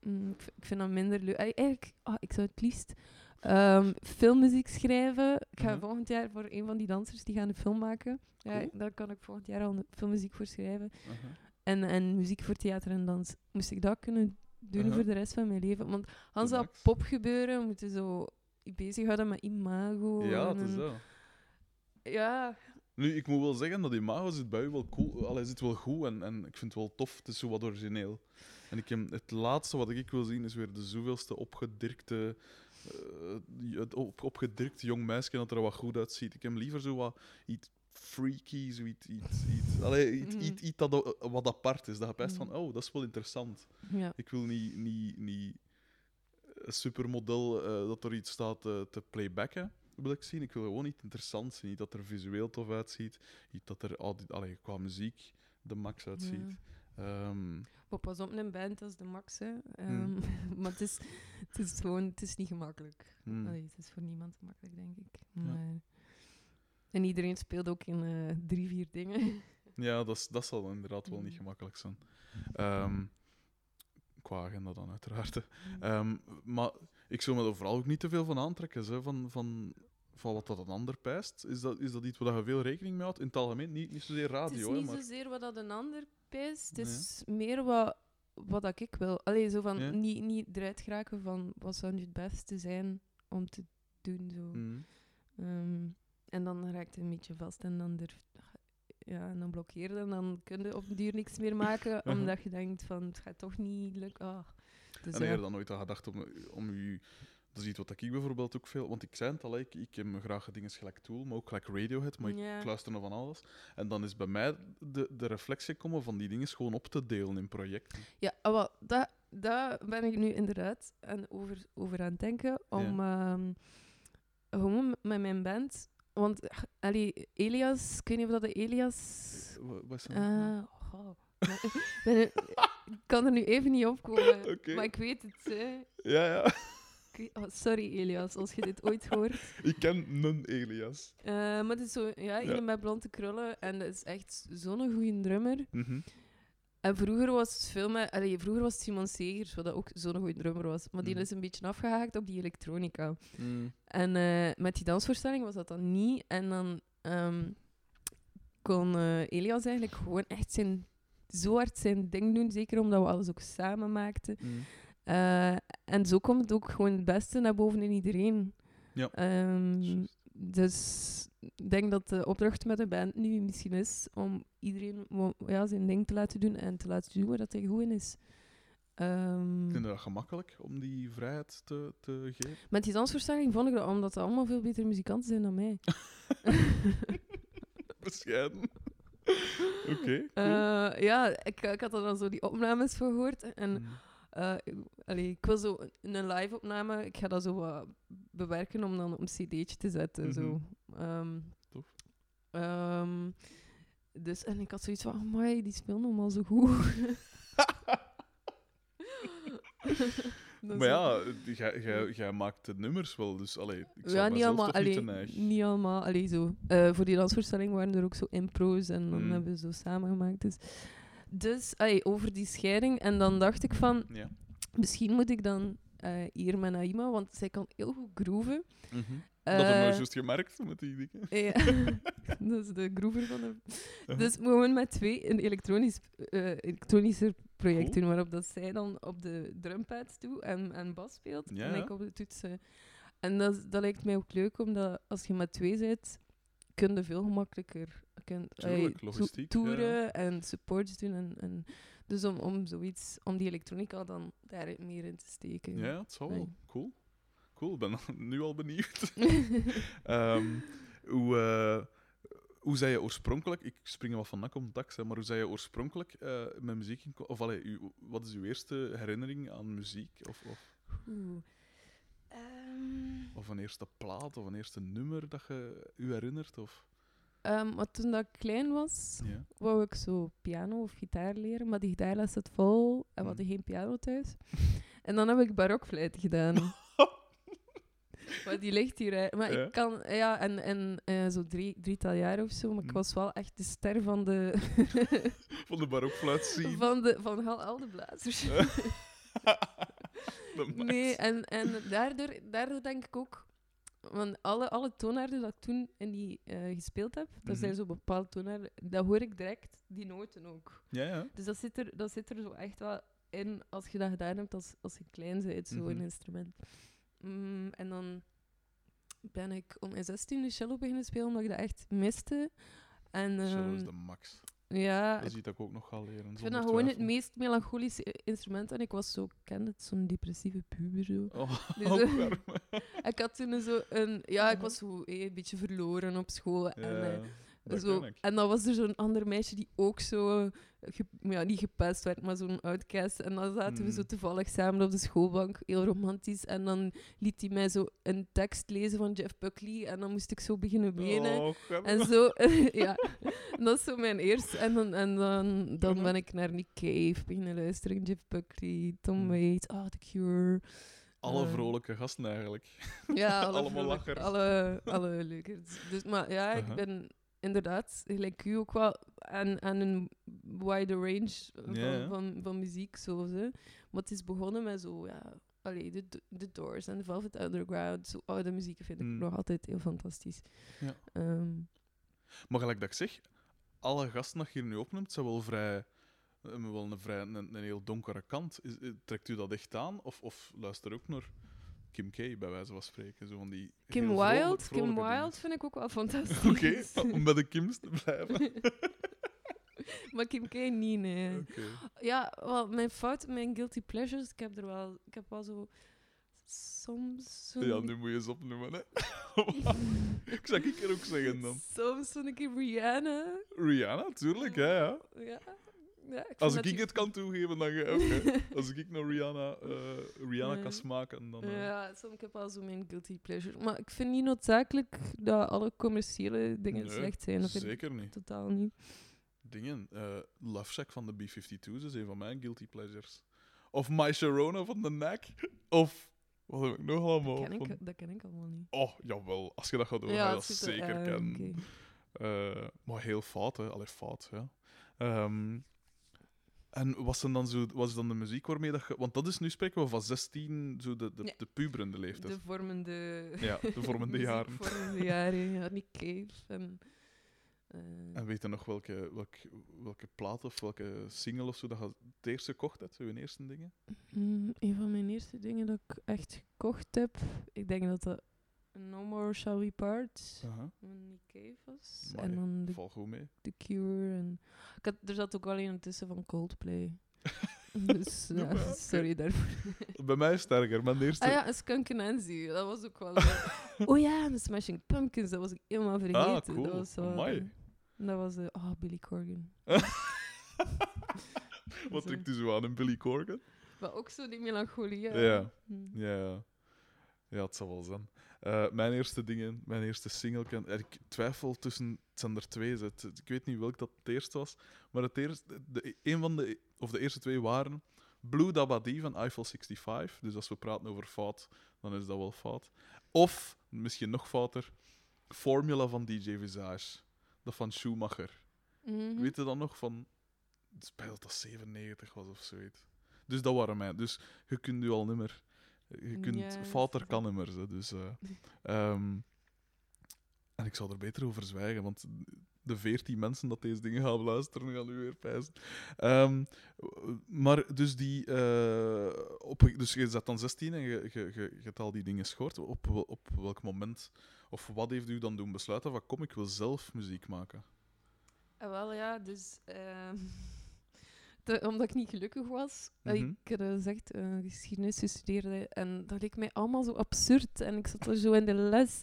Mm, ik, vind dat minder leuk. Allee, Eigenlijk, ah, ik zou het liefst ehm, filmmuziek schrijven. Ik ga Mhm. volgend jaar voor een van die dansers die gaan een film maken. Ja, Cool. daar kan ik volgend jaar al filmmuziek voor schrijven. En, en muziek voor theater en dans. Moest ik dat kunnen doen voor de rest van mijn leven? Want als dat popgebeuren, moeten zo je bezighouden met imago. Ja, en het is dat. Ja, Nu, ik moet wel zeggen dat Imago zit bij u wel cool. Allee, zit wel goed en, en ik vind het wel tof. Het is zo wat origineel. En ik heb, het laatste wat ik wil zien is weer de zoveelste opgedirkte, eh, het op, jong meisje dat er wat goed uitziet. Ik heb liever zo wat iets freaky, zoiets, iets, iets, allee, iets, Mhm. iets, iets dat, wat apart is. Dat je best Mhm. van, oh, dat is wel interessant. ja. Ik wil niet, niet, niet een supermodel eh, dat er iets staat eh, te playbacken, wil ik zien. Ik wil gewoon iets interessants zien. Niet dat er visueel tof uitziet. Niet dat er allee, qua muziek de max uitziet. Ehm, Maar pas op, een band is de max. Hè. Hmm. Ehm, maar het is, het is gewoon het is niet gemakkelijk. hmm. Allee, het is voor niemand gemakkelijk, denk ik. Ja. En iedereen speelt ook in eh, drie, vier dingen. Ja, dat, is- dat zal inderdaad wel niet Mm. gemakkelijk zijn. Ehm, qua agenda dan, uiteraard. hè. Ehm, maar ik zou me er vooral ook niet te veel van aantrekken, zo, van, van, van wat dat een ander pijst. Is dat, is dat iets waar je veel rekening mee houdt? In het algemeen, niet, niet zozeer het radio, is hè, niet maar... zozeer wat dat een ander pijst. Het Nee. is meer wat, wat dat ik wil. Allee, zo van Ja. niet, niet eruit geraken van wat zou nu het beste zijn om te doen. Zo. Mm. Ehm, en dan raakt het een beetje vast en dan, durf, ja, en dan blokkeer je en dan kun je op den duur niks meer maken, Uh-huh. omdat je denkt van het gaat toch niet lukken. Ah. Dus, En heb je dan nooit aan gedacht om, om u... Dat is iets wat ik bijvoorbeeld ook veel... Want ik zei het al, ik, ik heb graag dingen gelijk Tool, maar ook gelijk Radiohead, maar ik luister naar van alles. En dan is bij mij de, de reflex gekomen van die dingen gewoon op te delen in projecten. Ja, ah, wel, dat, daar ben ik nu inderdaad aan over, over aan het denken. Om ehm, gewoon met mijn band. Want eh, allee, Elias, ik weet niet of dat de Elias. Wa- Wat is eh, oh, maar ik kan er nu even niet op komen. Maar ik weet het. Hè. Ja, ja. Oh, sorry Elias, als je dit ooit hoort. Ik ken een Elias. Eh, maar het is zo, ja, iemand met blonde krullen. En dat is echt zo'n goede drummer. Mhm. En vroeger was het veel met... Allee, vroeger was het Simon Segers, wat ook zo'n goede drummer was. Maar die Mhm. is een beetje afgehaakt op die elektronica. Mm. En eh, met die dansvoorstelling was dat dan niet. En dan ehm, kon eh, Elias eigenlijk gewoon echt zijn, zo hard zijn ding doen. Zeker omdat we alles ook samen maakten. Mm. Eh, en zo komt het ook gewoon het beste naar boven in iedereen. Ja. Juist. dus denk dat de opdracht met de band nu misschien is om iedereen ja, zijn ding te laten doen en te laten doen waar dat hij goed in is. Ehm, Vind je dat gemakkelijk om die vrijheid te, te geven? met die dansvoorstelling vond ik dat omdat ze allemaal veel betere muzikanten zijn dan mij. Bescheiden. Oké, cool. Eh, ja, ik, ik had er dan zo die opnames voor gehoord. En Mm. Eh, ik- allee, ik wil zo een live-opname, ik ga dat zo wat bewerken om dan op een cd'tje te zetten. Zo. Ehm, Tof. ehm, dus, en ik had zoiets van, amai, die speelt nog maar zo goed. Maar ja, jij- maakt de nummers wel, dus allee, ik zou ja, niet allemaal. toch niet te Allee, neig. niet allemaal. Allee, zo. Eh, voor die dansvoorstelling waren er ook zo impro's en dan Mm. hebben we zo samen gemaakt. Dus, dus over die scheiding. En dan dacht ik van, Ja. misschien moet ik dan eh, hier met Naima, want zij kan heel goed grooven. Mhm. dat hebben we juist gemerkt met die dingen. Ja, dat is de groover van de... Uh-huh. Dus we gewoon met twee een elektronisch, eh elektronischer project Cool. doen, waarop dat zij dan op de drumpads doet en, en bas speelt, Ja, en ik op de toetsen. En dat, dat lijkt mij ook leuk, omdat als je met twee bent, kun je veel gemakkelijker kunt, Tuurlijk, to- logistiek, toeren en supports doen. En, en, dus om, om zoiets, om die elektronica dan daar meer in te steken. Ja, het zal wel. Nee. Cool. Cool, ik ben nu al benieuwd. Ehm, hoe, eh, hoe zei je oorspronkelijk, ik spring er wat van nak om hè, maar hoe zei je oorspronkelijk eh, met muziek in, of allee, wat is uw eerste herinnering aan muziek? Of, of, Oeh. Ehm, of een eerste plaat of een eerste nummer dat je u herinnert? Of, Ehm, maar toen dat ik klein was, ja. wou ik zo piano of gitaar leren, maar die gitaarles zat vol en we Mm. hadden geen piano thuis. en dan heb ik barokfluit gedaan. maar die ligt hier. hè. Maar Ja. ik kan, ja, en, en eh, zo drie, drietal jaar of zo, maar ik Mm. was wel echt de ster van de, Van de barokfluit zien. van de, van al, al de blazers. Nee, en, en daardoor, daardoor denk ik ook... Want alle, alle toonaarden dat ik toen in die, eh, gespeeld heb, dat Mhm. zijn zo bepaalde toonaarden, dat hoor ik direct, die noten ook. Ja, ja. Dus dat zit er, dat zit er zo echt wel in als je dat gedaan hebt als, als je klein bent, zo'n Mhm. instrument. Mm, en dan ben ik om mijn 16 cello beginnen spelen, omdat ik dat echt miste. En Cello is ehm, de max. Ja, Dat is iets dat ik ook nog ga leren. ik vind dat gewoon het meest melancholische instrument. En ik was zo, kende het, zo'n depressieve puber zo. Oh, Dus. Ik had toen zo een... Ja, ik was zo eh, een beetje verloren op school. En, eh, dat zo, en dan was er zo'n ander meisje die ook zo... ge- ja, niet gepest werd, maar zo'n outcast. En dan zaten we zo Mm. toevallig samen op de schoolbank, heel romantisch. En dan liet hij mij zo een tekst lezen van Jeff Buckley. En dan moest ik zo beginnen wenen. Oh. En zo, ja. En dat is zo mijn eerste. En dan, en dan, dan ben ik naar Nick Cave beginnen luisteren. Jeff Buckley, Tom Mm. Waits, oh, The Cure. Alle eh, vrolijke gasten eigenlijk. Ja, alle Allemaal vrolijk- lachers. Alle, alle leuke. Dus, maar ja, ik Aha. ben inderdaad, gelijk u ook wel, aan, aan een wide range van, van, van muziek. Zo, hè. Maar het is begonnen met zo, ja, allee, de, de Doors en de Velvet Underground. Zo oude muziek vind ik Mm. nog altijd heel fantastisch. Ja. Ehm, Maar gelijk dat ik zeg, alle gasten dat je hier nu opnoemt, zijn wel vrij... hebben wel een, vrij, een, een heel donkere kant. Is, eh, trekt u dat echt aan? Of, of luister ook naar Kim K, bij wijze van spreken? Zo van die Kim Wilde, Kim. Wilde vind ik ook wel fantastisch. Oké, om bij de Kims te blijven. maar Kim K niet, nee. Ja, wel, mijn fout, mijn guilty pleasures, ik heb er wel, ik heb wel zo soms zo'n- Ja, nu moet je eens opnoemen, hè. ik zou ik er ook zeggen dan. Soms zo'n keer Rihanna. Rihanna, tuurlijk, ja, ja. Ja. Ja, ik Als ik die- het kan toegeven, dan ook. Hè. Als ik nou Rihanna, eh, Rihanna Ja. kan smaken, dan... eh, Ja, soms ik heb wel zo mijn guilty pleasure. Maar ik vind niet noodzakelijk dat alle commerciële dingen Nee, slecht zijn. Dat ik Zeker niet. totaal niet. Dingen. eh Love Shack van de B-52's is een van mijn guilty pleasures. Of My Sharona van de NAC. Of... Wat heb ik nog allemaal? Dat ken, ik, dat ken ik allemaal niet. Oh, jawel. Als je dat gaat doen, ga je dat het- zeker ah, kennen. Eh, maar heel fout, hè. Allee, fout, ja. Ehm, en was dan, dan zo, was dan de muziek waarmee dat je... Want dat is nu spreken we van 16, zo de, de, Ja. de puberende leeftijd. De vormende... Ja, de vormende jaren. vormende jaren. Ja, Nick Cave en... eh, En weet je nog welke, welke, welke plaat of welke single of zo dat je het eerst gekocht hebt, je eerste dingen? mm, een van mijn eerste dingen dat ik echt gekocht heb, ik denk dat dat No More Shall We Part van Nick Cave en dan Val goed mee. The Cure. En... Ik had, er zat ook wel een tussen van Coldplay. dus Ja, ja, maar sorry daarvoor. Bij mij sterker, mijn eerste... Ah ja, Skunk Nancy, dat was ook wel... oh ja, de Smashing Pumpkins, dat was ik helemaal vergeten. Ah, cool. Dat was wel... Amai. Dat was... eh, oh, Billy Corgan. Wat trekt u zo aan een Billy Corgan? Maar ook zo die melancholie. Ja. Hm. Ja, ja. Ja, het zal wel zijn. Eh, mijn eerste dingen, mijn eerste single. Ik twijfel tussen, het zijn er twee. Het, ik weet niet welk dat het eerste was. Maar het eerste, de, een van de, of de eerste twee waren Blue Dabadi van Eiffel 65. Dus als we praten over fout, dan is dat wel fout. Of, misschien nog fouter, Formula van DJ Visage. Dat van Schumacher. Mhm. Weet je dan nog van. Het spijt dat dat 97 was of zoiets. Dus dat waren mij. Dus je kunt nu al niet meer. Je kunt Ja, fouter kan. Hè, dus, eh, ehm, en ik zal er beter over zwijgen, want de veertien mensen dat deze dingen gaan luisteren, gaan nu weer pijzen. Ehm, maar dus die. eh, op, dus je zet dan 16 en je, je, je, je hebt al die dingen schoort. Op, op welk moment. Of wat heeft u dan doen besluiten van kom, ik wil zelf muziek maken? Ah, wel ja, dus... ehm, omdat ik niet gelukkig was, Mhm. ik had gezegd eh, geschiedenis gestudeerd en dat leek mij allemaal zo absurd. En ik zat er zo in de les.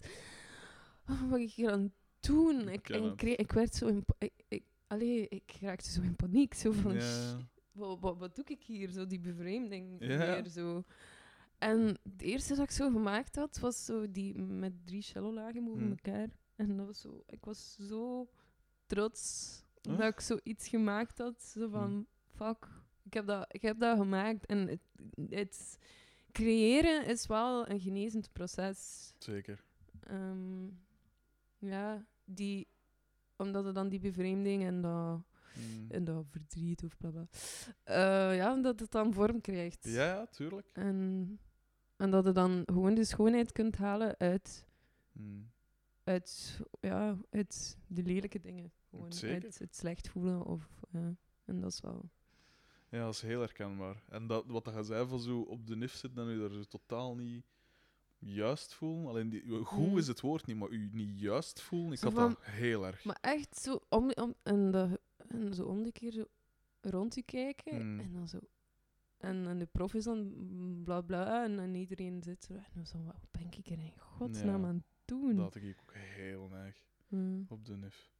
Oh, wat ik hier aan het doen? Ik, ken en ik, het. kreeg- ik werd zo in... Ik, ik, allee, ik raakte zo in paniek. Zo van, Ja. "Shit, wat, wat, wat doe ik hier? Zo die bevreemding weer zo. En het eerste dat ik zo gemaakt had, was zo die met drie cellolagen boven Hmm. elkaar. En dat was zo... Ik was zo trots Huh? dat ik zoiets gemaakt had. Zo van, fuck, ik heb dat, ik heb dat gemaakt. En het, het creëren is wel een genezend proces. Zeker. Ehm, ja, die, omdat er dan die bevreemding en dat, Mm. en dat verdriet of bla bla. Eh, ja, dat het dan vorm krijgt. Ja, ja, tuurlijk. En, en dat je dan gewoon de schoonheid kunt halen uit, Mm. uit, ja, uit de lelijke dingen. Gewoon Zeker. uit het slecht voelen. Of, ja. En dat is wel... Ja, dat is heel herkenbaar. En dat, wat dat je zei van zo op de nif zitten en u daar zo totaal niet juist voelen. Alleen die, goed Mm. is het woord niet, maar u niet juist voelen, ik Zo had van- dat heel erg. Maar echt zo om, om, en, de, en zo om de keer zo rond te kijken. Mm. En dan zo... En, en de prof is dan bla bla. En, en iedereen zit zo... En dan zo, wat ben ik er in godsnaam Ja. aan het doen? Dat had ik ook heel neig Mm. op de nif.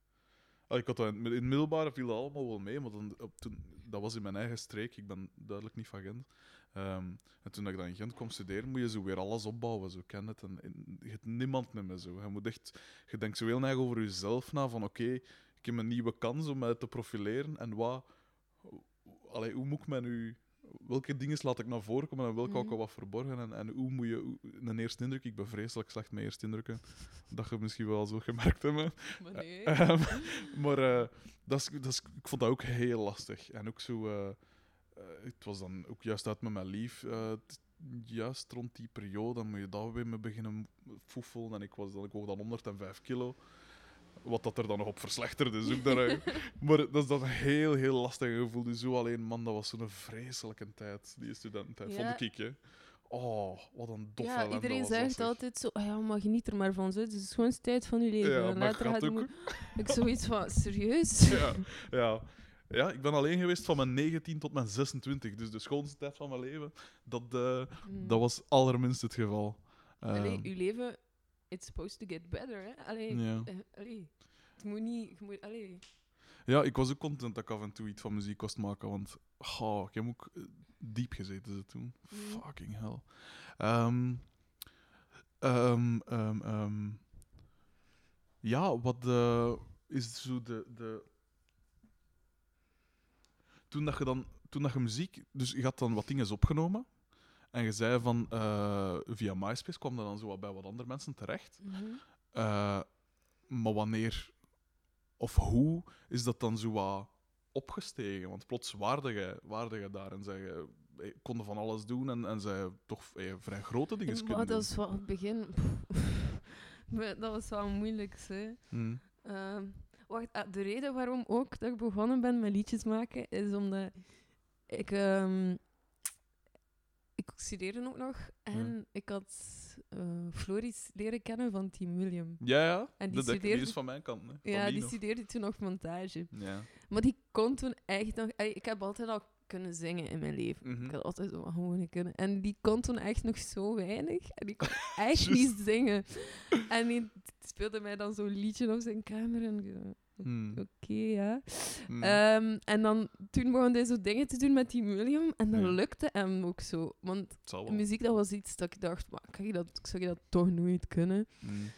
Ah, ik had dat in, het middelbare viel dat allemaal wel mee, maar dan, op, toen, dat was in mijn eigen streek. Ik ben duidelijk niet van Gent. Ehm, en toen ik dan in Gent kwam studeren, moet je zo weer alles opbouwen. Zo ken het. En, en je hebt niemand meer zo. Je moet echt, je denkt zo heel erg over jezelf na. Van oké, ik heb een nieuwe kans om mij te profileren. En wat, allee, hoe moet ik mij nu, welke dingen laat ik naar voren komen en welke ik Mhm. al wat verborgen? En, en hoe moet je, hoe- een eerste indruk, ik ben vreselijk slecht met eerste indrukken. Dat je misschien wel zo gemerkt hebben. Maar nee. Ehm, maar eh, dat is, dat is, ik vond dat ook heel lastig. En ook zo... eh, eh, het was dan ook juist uit met mijn lief. eh, juist rond die periode dan moet je daar weer mee beginnen foefelen. En ik, was dan, ik woog dan 105 kilo. Wat dat er dan nog op verslechterde. is ook daar, maar dat is dan een heel, heel lastig gevoel. Dus zo alleen, man, dat was zo'n vreselijke tijd. Die studententijd, Ja. vond ik, hè. Oh, wat een dof ja, iedereen dat, zegt zeg. altijd zo... "Ah ja, maar geniet er maar van. Zo. Het is de schoonste tijd van je leven. Ja, en later ook... mo- Ik zoiets van... Serieus? ja, ja. ja, ik ben alleen geweest van mijn 19 tot mijn 26. Dus de schoonste tijd van mijn leven, dat, eh, Mm. dat was allerminst het geval. Allee, Ehm, uw leven... It's supposed to get better, hè? Allee, Ja. eh, allee. Het moet niet... Je moet, allee. Ja, ik was ook content dat ik af en toe iets van muziek kost maken, want oh, ik heb ook eh, diep gezeten ze toen. Mhm. Fucking hell. Ehm, ehm, ehm, ja, wat eh, is zo de, de... Toen dat je dan... Toen dat je muziek... Dus je had dan wat dingen opgenomen. En je zei van... eh, via MySpace kwam dat dan zo wat bij wat andere mensen terecht. Mhm. Eh, maar wanneer of hoe is dat dan zo wat opgestegen? Want plots waarde je, waarde je daar en zei konden van alles doen en, en zij toch vrij grote dingen Maar kunnen dat was wel het begin. Dat was wel moeilijk, hè. Hmm. Ehm, wacht, ah, de reden waarom ook dat ik begonnen ben met liedjes maken, is omdat ik... ehm, ik studeerde ook nog en ik had eh, Floris leren kennen van Team William. Ja, ja. En die dat, dat- die studeerde- is van mijn kant. Hè. Van Ja, die studeerde toen nog montage. Ja. Maar die kon toen echt nog... Ik heb altijd al kunnen zingen in mijn leven. Mhm. Ik had altijd zo gewoon kunnen. En die kon toen echt nog zo weinig. En die kon echt niet zingen. En die speelde mij dan zo'n liedje op zijn kamer. En Hmm. oké, ja. Hmm. Ehm, en dan, toen begon hij zo dingen te doen met die William. En dat Ja. lukte hem ook zo. Want muziek, dat was iets dat ik dacht, maar kan je dat, zou je dat toch nooit kunnen? Hmm.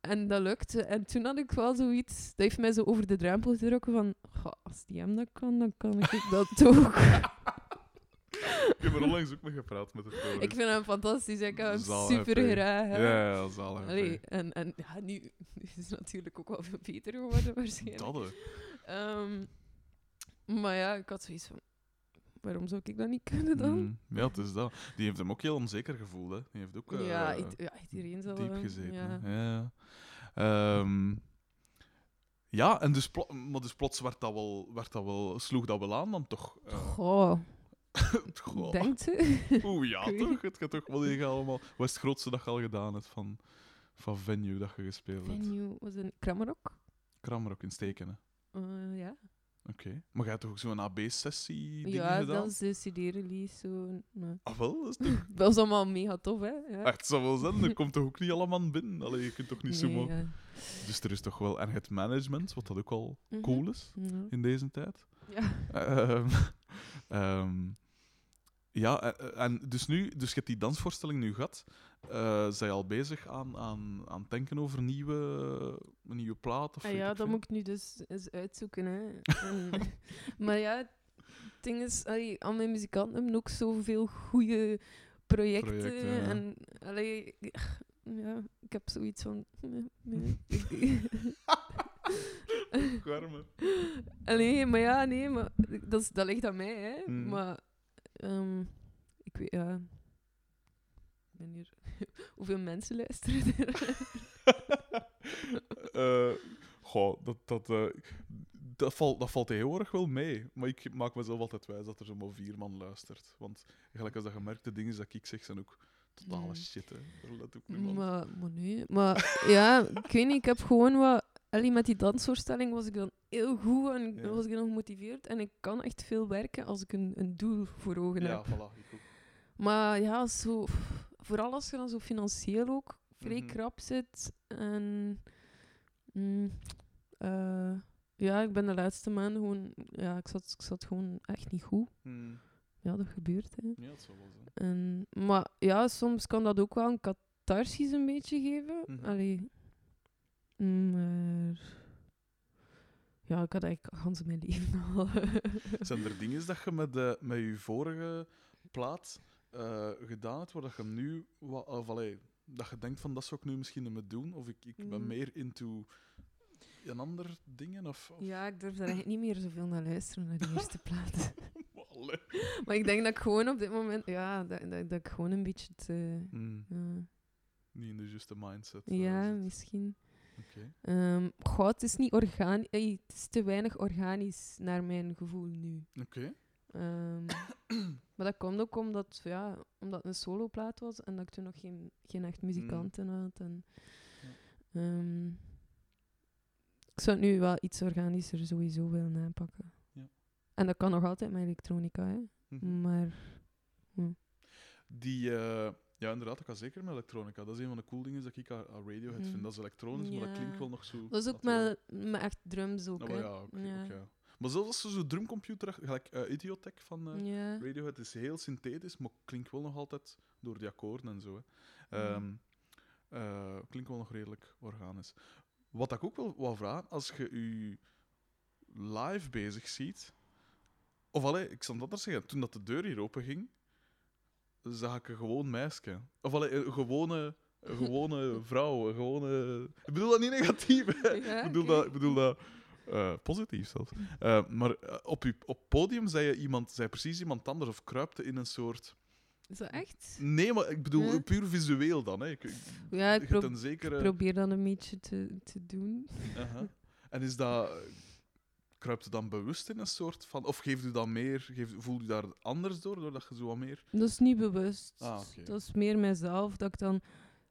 En dat lukte. En toen had ik wel zoiets... Dat heeft mij zo over de drempel getrokken van... "Goh, als die hem dat kan, dan kan ik dat ook. Ik heb er onlangs ook mee gepraat met de Floris. ik vind hem fantastisch. Ik heb hem Zalig, super hè. graag. hè. Ja, ja, zalig. Allee, en, en ja, nu, nu is het natuurlijk ook wel veel beter geworden waarschijnlijk. Dat. Ehm, maar ja, ik had zoiets van... Waarom zou ik dat niet kunnen dan? Hmm. Ja, het is dat. Die heeft hem ook heel onzeker gevoeld. Hè. Die heeft ook... eh, ja, i- ja, iedereen zal... diep eh, gezeten. Ja. Ja. Ehm, ja, en dus, maar dus plots werd dat wel, werd dat wel, sloeg dat wel aan dan toch? eh, Goh, goh. denkt ze? Oeh, ja, toch? Het gaat toch wel je allemaal... Wat is het grootste dat je al gedaan hebt van, van venue dat je gespeeld hebt? Venue was een Krammerok. Krammer ook in steken, hè? Eh, ja. Oké. Maar jij hebt toch ook zo'n AB-sessie ja, gedaan? dat is de CD-release. Zo. Ah, wel? Dat is toch... Dat was allemaal mega tof, hè? Ja. Echt, het zou wel zijn. Er komt toch ook niet allemaal binnen? Allee, je kunt toch niet Nee, zomaar... ja. Dus er is toch wel... En het management, wat dat ook al Mhm. cool is Ja. in deze tijd. Ja. Ehm, ja, en, en dus nu, dus je hebt die dansvoorstelling nu gehad. Eh zijn je al bezig aan, aan, aan het denken over nieuwe, nieuwe plaat? Of Ah ja, dat veel? moet ik nu dus eens uitzoeken. Hè. En, maar ja, het ding is, allee, al mijn muzikanten hebben ook zoveel goede projecten. Projecten, ja. En allee, ja, ik heb zoiets van. Allee, maar ja, nee, maar dat, is- dat ligt aan mij, hè. Mm. Maar ehm, ik weet, ja. Ik ben hier. Hoeveel mensen luisteren er? Eh, goh, dat, dat, eh, dat, valt, dat valt tegenwoordig wel mee. Maar ik maak mezelf altijd wijs dat er zomaar vier man luistert. Want gelijk als dat gemerkt, de dingen dat ik zeg zijn ook totale Mm. shit. Hè. Let ook niemand. Maar, maar nee. Maar ja, ik weet niet, ik heb gewoon wat... Allee, met die dansvoorstelling was ik dan heel goed en Ja. was ik dan gemotiveerd. En ik kan echt veel werken als ik een, een doel voor ogen Ja, heb. voilà. Ik ook. Maar ja, zo, vooral als je dan zo financieel ook vrij Mhm. krap zit. En mm, eh, ja, ik ben de laatste maanden gewoon... Ja, ik zat, ik zat gewoon echt niet goed. Hmm. Ja, dat gebeurt, hè. Ja, dat zal wel zijn. En, maar ja, soms kan dat ook wel een catharsis een beetje geven. Mhm. Allee. Maar... Ja, ik had eigenlijk gans mijn leven al. Zijn er dingen dat je met, de, met je vorige plaat eh, gedaan hebt, waar dat je nu, wa- of, allee, dat je denkt van dat zou ik nu misschien niet meer doen, of ik, ik ben Mm. meer into een ander dingen, of... of Ja, ik durf daar eigenlijk niet meer zoveel naar luisteren, naar de eerste plaat. Maar ik denk dat ik gewoon op dit moment... Ja, dat, dat, dat ik gewoon een beetje te... Ja, niet in de juiste mindset. eh, ja, misschien. Oké. Ehm goh, het is niet organisch... Het is te weinig organisch, naar mijn gevoel nu. Oké. Ehm, maar dat komt ook omdat, ja, omdat het een soloplaat was en dat ik toen nog geen, geen echt muzikanten had. En, Ja. ehm, ik zou het nu wel iets organischer sowieso willen aanpakken. Ja. En dat kan nog altijd met elektronica, hè. Mhm. maar Die, eh, Ja, inderdaad, dat kan zeker met elektronica. Dat is een van de cool dingen dat ik aan, Radiohead Mm. vind. Dat is elektronisch, maar dat klinkt wel nog zo... Dat is ook met, met echt drums ook, hè. maar ja, oké, Ja. Maar zelfs als ze zo'n drumcomputer, gelijk eh, Idiotech van eh. Radiohead, is heel synthetisch, maar klinkt wel nog altijd door die akkoorden en zo. Hè. Ja. Ehm, eh, klinkt wel nog redelijk organisch. Wat ik ook wel wou vragen, als je je live bezig ziet, of allee, ik zal dat anders zeggen, toen dat de deur hier open ging, zag ik een gewoon meisje. Of allee, een gewone, een gewone vrouw, een gewone... Ik bedoel dat niet negatief, hè. Ja, ik bedoel dat, ik bedoel dat eh, positief zelfs. Eh, maar eh, op je op podium zei je iemand, zei precies iemand anders of kruipte in een soort. Is dat echt? Nee, maar ik bedoel puur visueel dan. Hè. Ik, ik, Ja, ik pro- zekere. probeer dat een beetje te, te doen. En is dat. Kruipt u dan bewust in een soort van. Of geeft u dan meer. Geeft, voelt u daar anders door, doordat je zo wat meer. Dat is niet bewust. Ah, oké. Dat is meer mijzelf. Dat ik dan...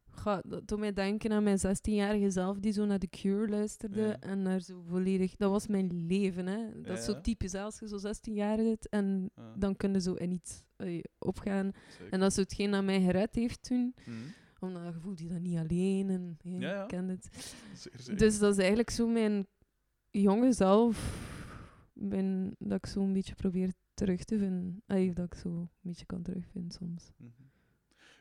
Ga, dat doet mij denken aan mijn 16-jarige zelf die zo naar The Cure luisterde. Ja. En daar zo volledig... Dat was mijn leven, hè. Dat is zo typisch. hè. Als je zo 16 jaar bent en dan kun je zo in iets eh, opgaan. zeker. En dat is hetgeen dat mij gered heeft toen. Mhm. Omdat je voelt je dat niet alleen. En je kent het. Zeker, zeker. Dus dat is eigenlijk zo mijn jonge zelf. Ben, dat ik zo een beetje probeer terug te vinden. Ay, dat ik zo een beetje kan terugvinden soms. Mhm.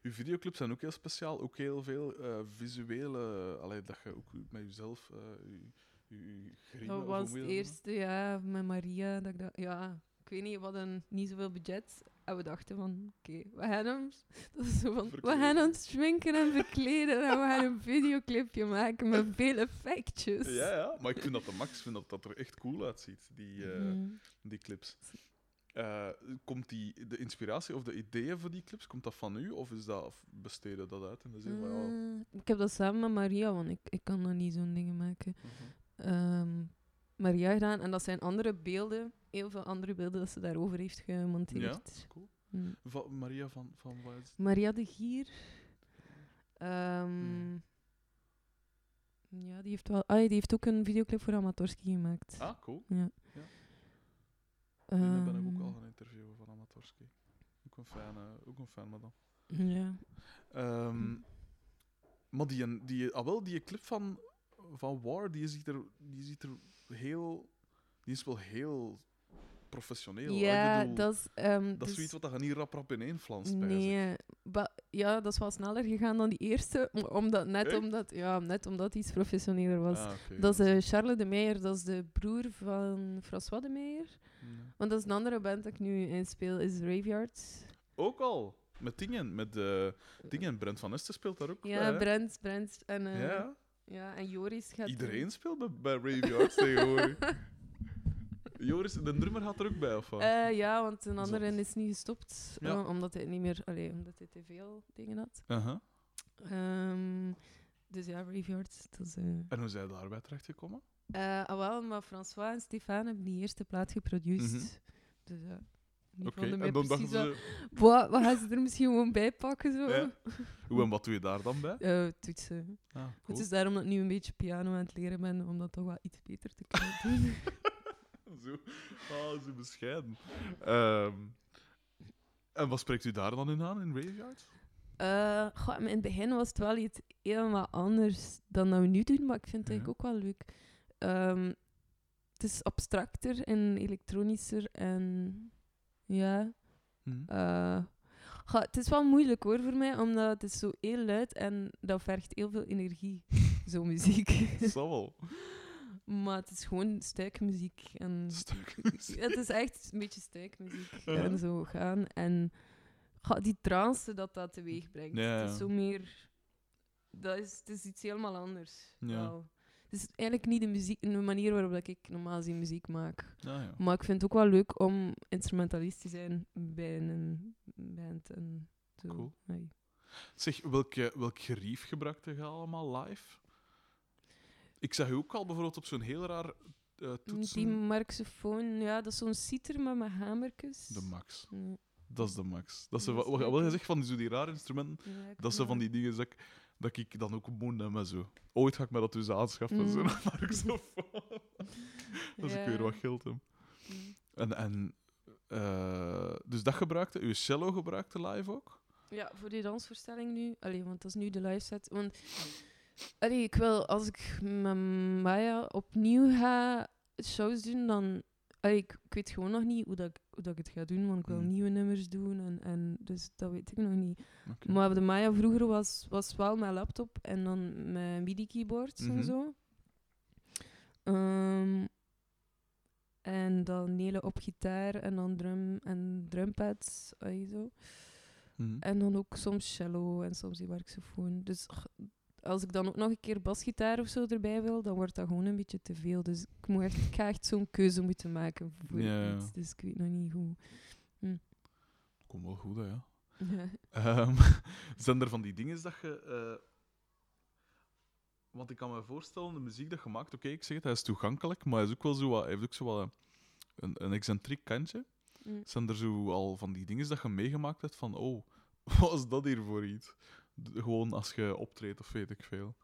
Uw videoclips zijn ook heel speciaal, ook heel veel eh, visuele. Allee, dat je ook met jezelf. eh Dat was het dat eerste jaar met Maria. Dat ik dacht, ja, ik weet niet, we hadden niet zoveel budget. En we dachten van, oké, we gaan hem... Dat is zo van, we gaan hem schminken en verkleden. en we gaan een videoclipje maken met veel effectjes. Ja, ja, maar ik vind dat de max, vind dat dat er echt cool uitziet, die, eh, Mhm. die clips. Eh, komt die, de inspiratie of de ideeën voor die clips, komt dat van u of is dat, of besteden dat uit in de zin van Eh, ik heb dat samen met Maria, want ik, ik kan nog niet zo'n dingen maken. mhm. ehm, Maria gedaan. En dat zijn andere beelden, heel veel andere beelden dat ze daarover heeft gemonteerd. cool. Mm. Maria van, van wat is? Maria de Gier. ehm, Hmm. Ja, die heeft, wel, ah, die heeft ook een videoclip voor Amatorski gemaakt. Ah, cool. Ja. Ja. Die ben ik ook Ehm, al gaan interviewen van Amatorski. Ook een fan, eh, ook een fan, madame. Ja. Ehm, maar die, die, ah, wel, die clip van, van War, die ziet, er, die ziet er heel... Die is wel heel professioneel. Ja, bedoel, dat is... ehm, dat is dus- zoiets wat je niet rap rap ineen flanst Nee, ja, dat is wel sneller gegaan dan die eerste. Omdat, net, Echt? omdat, ja, net omdat iets professioneler was. Ah, Dat is eh, Charles de Meijer, dat is de broer van François de Meijer. Want dat is een andere band dat ik nu in speel, is Raveyard. Ook al. Met dingen. Met eh dingen. Brent van Esten speelt daar ook Ja? Brent, Brent en, eh, Ja, ja, en Joris gaat... iedereen speelt bij, bij Raveyards tegenwoordig. Joris, de drummer gaat er ook bij, of wat? Eh, ja, want een Zot. andere is niet gestopt, Ja. eh, omdat hij niet meer, allee, omdat hij te veel dingen had. Ehm, dus ja, Raveyard, dat is... eh, En hoe zijn daarbij terechtgekomen? Ah, wel, maar François en Stefan hebben die eerste plaat geproduceerd. Mhm. Dus ja, Oké, mij en dan dachten ze... Wat, wat gaan ze er misschien gewoon bij pakken? Zo? Ja. Hoe en wat doe je daar dan bij? Eh, toetsen. Ah, cool. Het is daarom dat ik nu een beetje piano aan het leren ben, om dat toch wel iets beter te kunnen doen. zo, ah, zo bescheiden. Ehm, en wat spreekt u daar dan in aan, in Raveyard? Eh, goh, in het begin was het wel iets helemaal anders dan dat we nu doen, maar ik vind het Ja. eigenlijk ook wel leuk. Ehm, het is abstracter en elektronischer en ja, Hm. Eh, ga, het is wel moeilijk hoor voor mij, omdat het is zo heel luid en dat vergt heel veel energie, zo'n muziek. Zal wel. maar het is gewoon stuikmuziek. En het is echt een beetje stuikmuziek en zo gaan. En ga, die trance dat dat teweeg brengt, Ja, het is zo meer... Dat is, het is iets helemaal anders. Ja. wel. Het is eigenlijk niet de, muziek, de manier waarop dat ik normaal zie muziek maak. Ah, ja. Maar ik vind het ook wel leuk om instrumentalist te zijn bij een band. En zo. Cool. Hey. Zeg, welke, welk gerief gebruikte je allemaal live? Ik zag u ook al bijvoorbeeld op zo'n heel raar eh toetsen... Die marxofoon, ja, dat is zo'n citer met mijn hamertjes. De max. Ja, Dat is de max. Dat ze, wat, wat je zegt van die, zo die rare instrumenten, ja, dat ze van die dingen ik, dat ik dan ook moet hebben. Zo. Ooit ga ik me dat dus aanschaffen, Mm. zo'n marxofoon. Als ik weer wat geld heb. Mm. En, en, eh, dus dat gebruikte, uw cello gebruikte live ook? Ja, voor die dansvoorstelling nu. Allee, want dat is nu de live set. Want allee, ik wil, als ik met Maya opnieuw ga shows doen, dan... Allee, ik, ik weet gewoon nog niet hoe, dat, ik- hoe dat ik het ga doen, want ik wil Mm. nieuwe nummers doen. En, en, dus dat weet ik nog niet. Maar de Maya vroeger was, was wel mijn laptop en dan mijn MIDI-keyboards Mhm. en zo. Ehm, en dan Nele op gitaar en dan drum en drumpads. allee, zo. Mhm. En dan ook soms cello en soms die saxofoon. Dus als ik dan ook nog een keer basgitaar of zo erbij wil, dan wordt dat gewoon een beetje te veel. Dus ik, moet echt, ik ga echt zo'n keuze moeten maken voor Ja, iets. Dus ik weet nog niet hoe. Komt wel goed, hè, ja. Ja. Ehm, zijn er van die dingen dat je. eh, want ik kan me voorstellen, de muziek dat je maakt, oké, ik zeg het, hij is toegankelijk, maar hij, is ook wel zo wat, hij heeft ook zo wat een, een excentriek kantje. Mm. Zijn er zo al van die dingen dat je meegemaakt hebt van, oh, wat is dat hier voor iets? Gewoon als je optreedt of weet ik veel.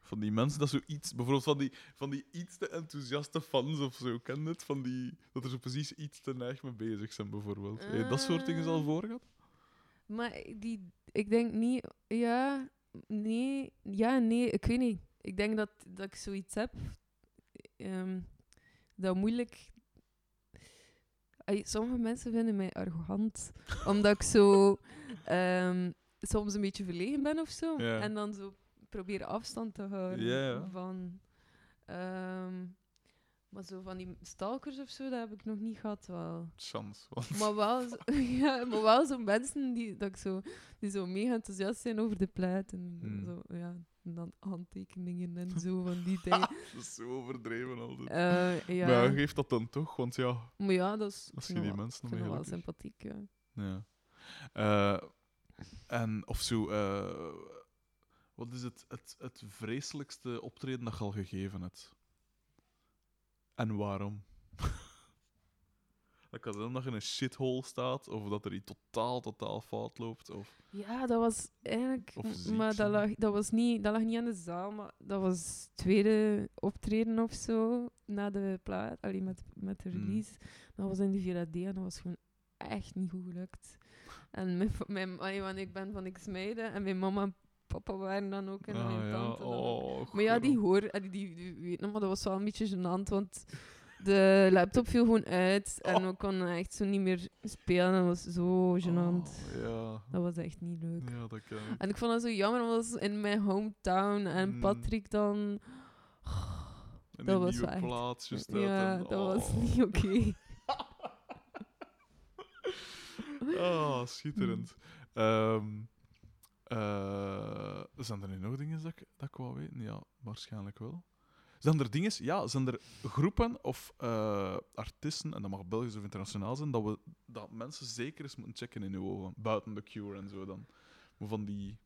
Van die mensen dat zo iets, bijvoorbeeld van die, van die iets te enthousiaste fans of zo, ken je het? Van die, dat er zo precies iets te neig mee bezig zijn, bijvoorbeeld. Je dat soort dingen al Eh. voor gehad? Maar die, ik denk niet, ja, nee, ja, nee, ik weet niet. Ik denk dat, dat ik zoiets heb ehm, dat moeilijk. Sommige mensen vinden mij arrogant, omdat ik zo ehm, soms een beetje verlegen ben of zo. En dan zo proberen afstand te houden van. ehm, maar zo van die stalkers of zo, dat heb ik nog niet gehad wel. Chance. Want Maar wel, zo, ja, maar wel zo mensen die, dat ik zo, die zo mega enthousiast zijn over de plaat. En Hmm. zo, ja, en dan handtekeningen en zo van die dingen. dat is zo overdreven altijd. Eh, ja. Maar ja, geef dat dan toch, want ja, maar ja, dat is. als je die mensen nog wel sympathiek, ja. Ja. Eh, en of zo, eh, wat is het, het, het vreselijkste optreden dat je al gegeven hebt? En waarom? dat kan zijn dat je in een shithole staat, of dat er iets totaal, totaal fout loopt. Of... Ja, dat was eigenlijk. Ziek maar dat lag, dat, was niet, dat lag niet aan de zaal, maar dat was tweede optreden of zo na de plaat, alleen met, met de Hmm. release. Dat was in de VRD en dat was gewoon echt niet goed gelukt. En mijn, mijn, allee, want ik ben van x meiden en mijn mama en papa waren dan ook en Ah, mijn tante. dan ook. oh, Maar ja, die hoor, die, die weten nog, maar dat was wel een beetje gênant, want de laptop viel gewoon uit en Oh. we konden echt zo niet meer spelen. Dat was zo gênant. Oh, ja. Dat was echt niet leuk. ja, dat kan. En ik vond dat zo jammer, omdat het was in mijn hometown en Mm. Patrick dan... En dat was echt- plaats Ja, en- dat was niet oké. Ah, schitterend. Ehm, eh, zijn er nu nog dingen dat ik, dat ik wou weten? Ja, waarschijnlijk wel. Zijn er dingen, ja, zijn er groepen of eh, artiesten, en dat mag Belgisch of internationaal zijn, dat, we, dat mensen zeker eens moeten checken in uw ogen, buiten The Cure en zo dan? Maar van die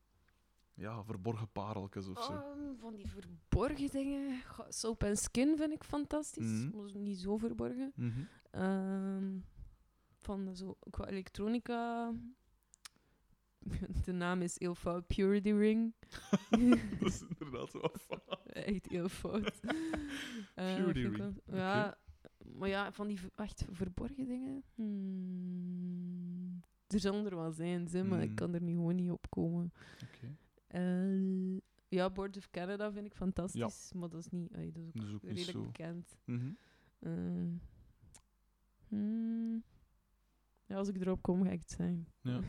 ja, verborgen pareltjes of zo. Ehm, van die verborgen dingen... Soap and Skin vind ik fantastisch. Dat is niet zo verborgen. Ehm, van zo, qua elektronica... De naam is heel fout. Purity Ring. dat is inderdaad wel fout. Echt heel fout. Eh, Purity Ring, wel- Ja, maar ja, van die echt verborgen dingen. Hmm. Er zullen er wel zijn, ze, maar Hmm. ik kan er nu gewoon niet op komen. Oké. Eh, ja, Board of Canada vind ik fantastisch, maar dat is niet, dat is ook Dat is ook redelijk bekend. Mhm. Eh, hmm. Ja, als ik erop kom, ga ik het zijn. Ja.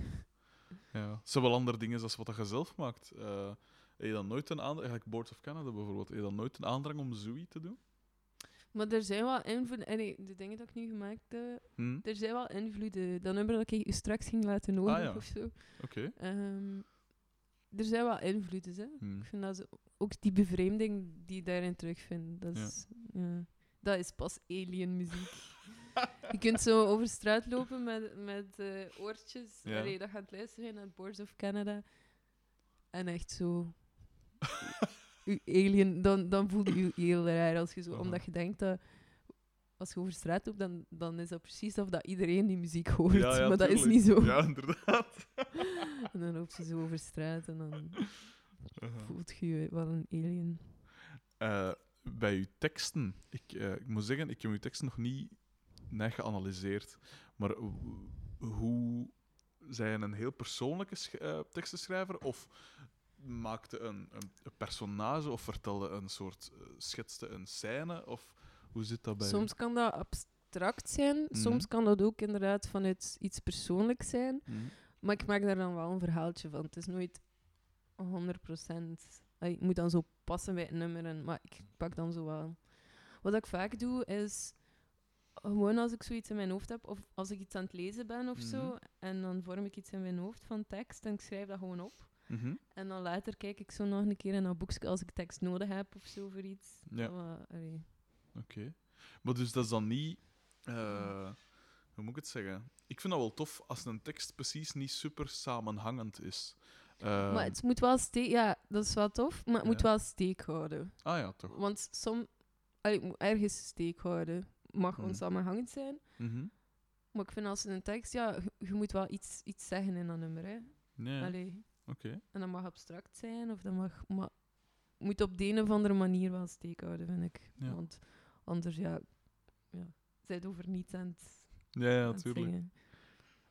ja. Het zijn wel andere dingen dan wat je zelf maakt. Eh, heb je dan nooit een aandrang, eigenlijk Board of Canada bijvoorbeeld, heb je dan nooit een aandrang om zoiets te doen? Maar er zijn wel invloeden, de dingen dat ik nu gemaakt heb, Hm? er zijn wel invloeden. Dat nummer dat ik je straks ging laten horen Ah, ja. of zo. Oké. Ehm, er zijn wel invloeden, hè. Hm. Ik vind dat ze, ook die bevreemding die ik daarin terugvind, dat Ja. is, ja. dat is pas alien muziek. Je kunt zo over straat lopen met, met eh, oortjes, Ja. allee, dat gaat luisteren naar Boards of Canada. En echt zo... alien, dan, dan voel je je heel raar als je zo... Omdat je denkt dat... Als je over straat loopt, dan, dan is dat precies of dat iedereen die muziek hoort. Ja, ja, maar dat is niet zo. Ja, inderdaad. En dan loop je zo over straat en dan voelt je je wel een alien. Eh, bij uw teksten, ik, eh, ik moet zeggen, ik heb uw teksten nog niet net geanalyseerd, maar ho- hoe zij een heel persoonlijke eh, tekstenschrijver? Of maakte een, een, een personage of vertelde een soort, eh, schetste een scène? Of hoe zit dat bij? Soms kan dat abstract zijn, Mhm. soms kan dat ook inderdaad vanuit iets persoonlijks zijn. Mhm. Maar ik maak daar dan wel een verhaaltje van. Het is nooit 100%. Allee, Het moet dan zo passen bij het nummer, en, maar ik pak dan zo wel. Wat ik vaak doe is gewoon als ik zoiets in mijn hoofd heb, of als ik iets aan het lezen ben of Mhm. zo, en dan vorm ik iets in mijn hoofd van tekst en ik schrijf dat gewoon op. Mhm. En dan later kijk ik zo nog een keer in dat boekje als ik tekst nodig heb of zo voor iets. Ja. Oké. Maar dus dat is dan niet... eh, hoe moet ik het zeggen? Ik vind dat wel tof als een tekst precies niet super samenhangend is. Eh, maar het moet wel steek... Ja, dat is wel tof, maar het moet wel steek houden. Ah ja, toch. Want som, allee, het moet ergens steek houden. Mag Hmm. onsamenhangend zijn. Mhm. Maar ik vind als een tekst, ja, je, moet wel iets, iets zeggen in dat nummer. Hè. Allee. oké. En dat mag abstract zijn, of dat mag. Maar moet op de een of andere manier wel steek houden, vind ik. Ja. Want anders, ja, ja zijt over niets aan het, Ja, ja, natuurlijk.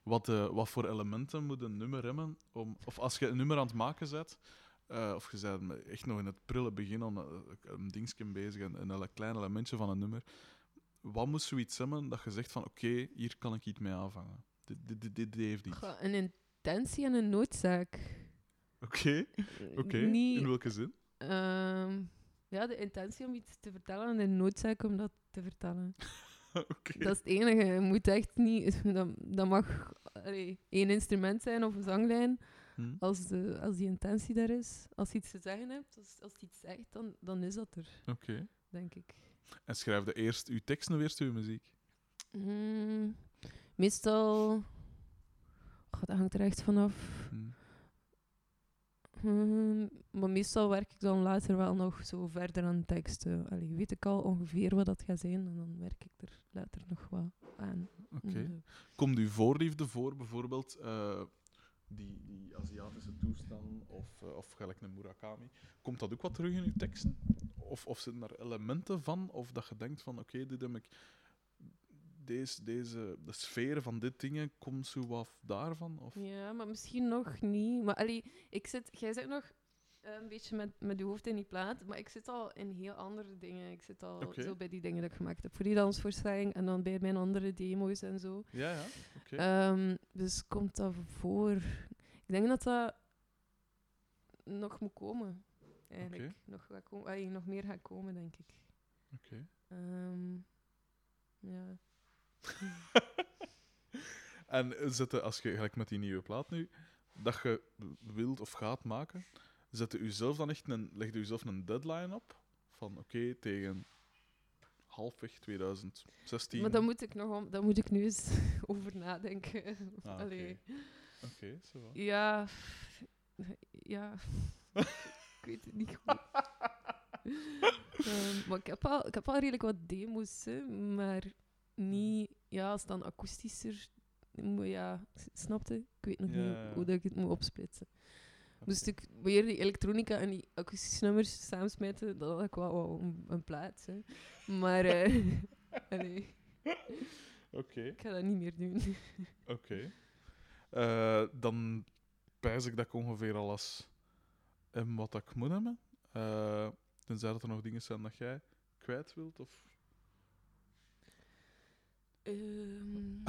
Wat, eh, wat voor elementen moet een nummer hebben? Om, of als je een nummer aan het maken bent, eh, of je bent echt nog in het prille begin aan een, een dingetje bezig, een, een klein elementje van een nummer, wat moet zoiets hebben dat je zegt van oké, hier kan ik iets mee aanvangen? Dit, dit, dit, dit heeft iets. Goh, Een intentie en een noodzaak. Oké, oké. Niet, In welke zin? ehm, ja, de intentie om iets te vertellen en de noodzaak om dat te vertellen. oké. Dat is het enige. Je moet echt niet... Dat, dat mag allee, één instrument zijn of een zanglijn. Hm? Als, de, als die intentie daar is. Als je iets te zeggen hebt, als, als je iets zegt, dan, dan is dat er, Oké. denk ik. En schrijf je eerst uw teksten of eerst uw muziek? Mm, meestal... Dat hangt er echt vanaf. Hmm, maar meestal werk ik dan later wel nog zo verder aan teksten. Allee, weet ik al ongeveer wat dat gaat zijn en dan werk ik er later nog wat aan. Oké. Mm, Komt uw voorliefde voor, bijvoorbeeld eh, die, die Aziatische toestand of, eh, of gelijk een Murakami? Komt dat ook wat terug in uw teksten? Of, of zitten er elementen van? Of dat je denkt van, oké, dit heb ik... Deze, deze, de sfeer van dit dingen komt zo wat daarvan? Of? Ja, maar misschien nog niet. Maar allee, ik zit, jij zit nog een beetje met, met je hoofd in die plaat, maar ik zit al in heel andere dingen. Ik zit al zo bij die dingen dat ik gemaakt heb voor die dansvoorstelling en dan bij mijn andere demo's en zo. Ja, ja. Oké. Ehm, dus komt dat voor? Ik denk dat dat nog moet komen. Eigenlijk. Oké. Nog, gaat komen, nog meer gaat komen, denk ik. Oké. Ehm, ja. En zetten, als je gelijk met die nieuwe plaat nu, dat je wilt of gaat maken, zette u zelf dan echt een, legde u zelf een deadline op? Van oké, tegen halfweg 2016. Maar dan moet ik nog om, dan moet ik nu eens over nadenken. Ah, oké. Allee. Oké, zo wel. Ja. Ja. ik weet het niet goed. Ehm, maar ik heb, al, ik heb al redelijk wat demo's, hè, maar niet... Ja, als dan akoestischer... Ja, snapte? Ik weet nog Ja, niet hoe dat ik het moet opsplitsen. Dus ik weer die elektronica en die akoestische nummers samensmijten, dan had ik wel, wel een, een plaats. Hè. Maar eh, allee, Oké, ik ga dat niet meer doen. oké. Eh, dan pijs ik dat ik ongeveer alles heb wat ik moet hebben. Eh, tenzij dat er nog dingen zijn dat jij kwijt wilt. Of Ehm,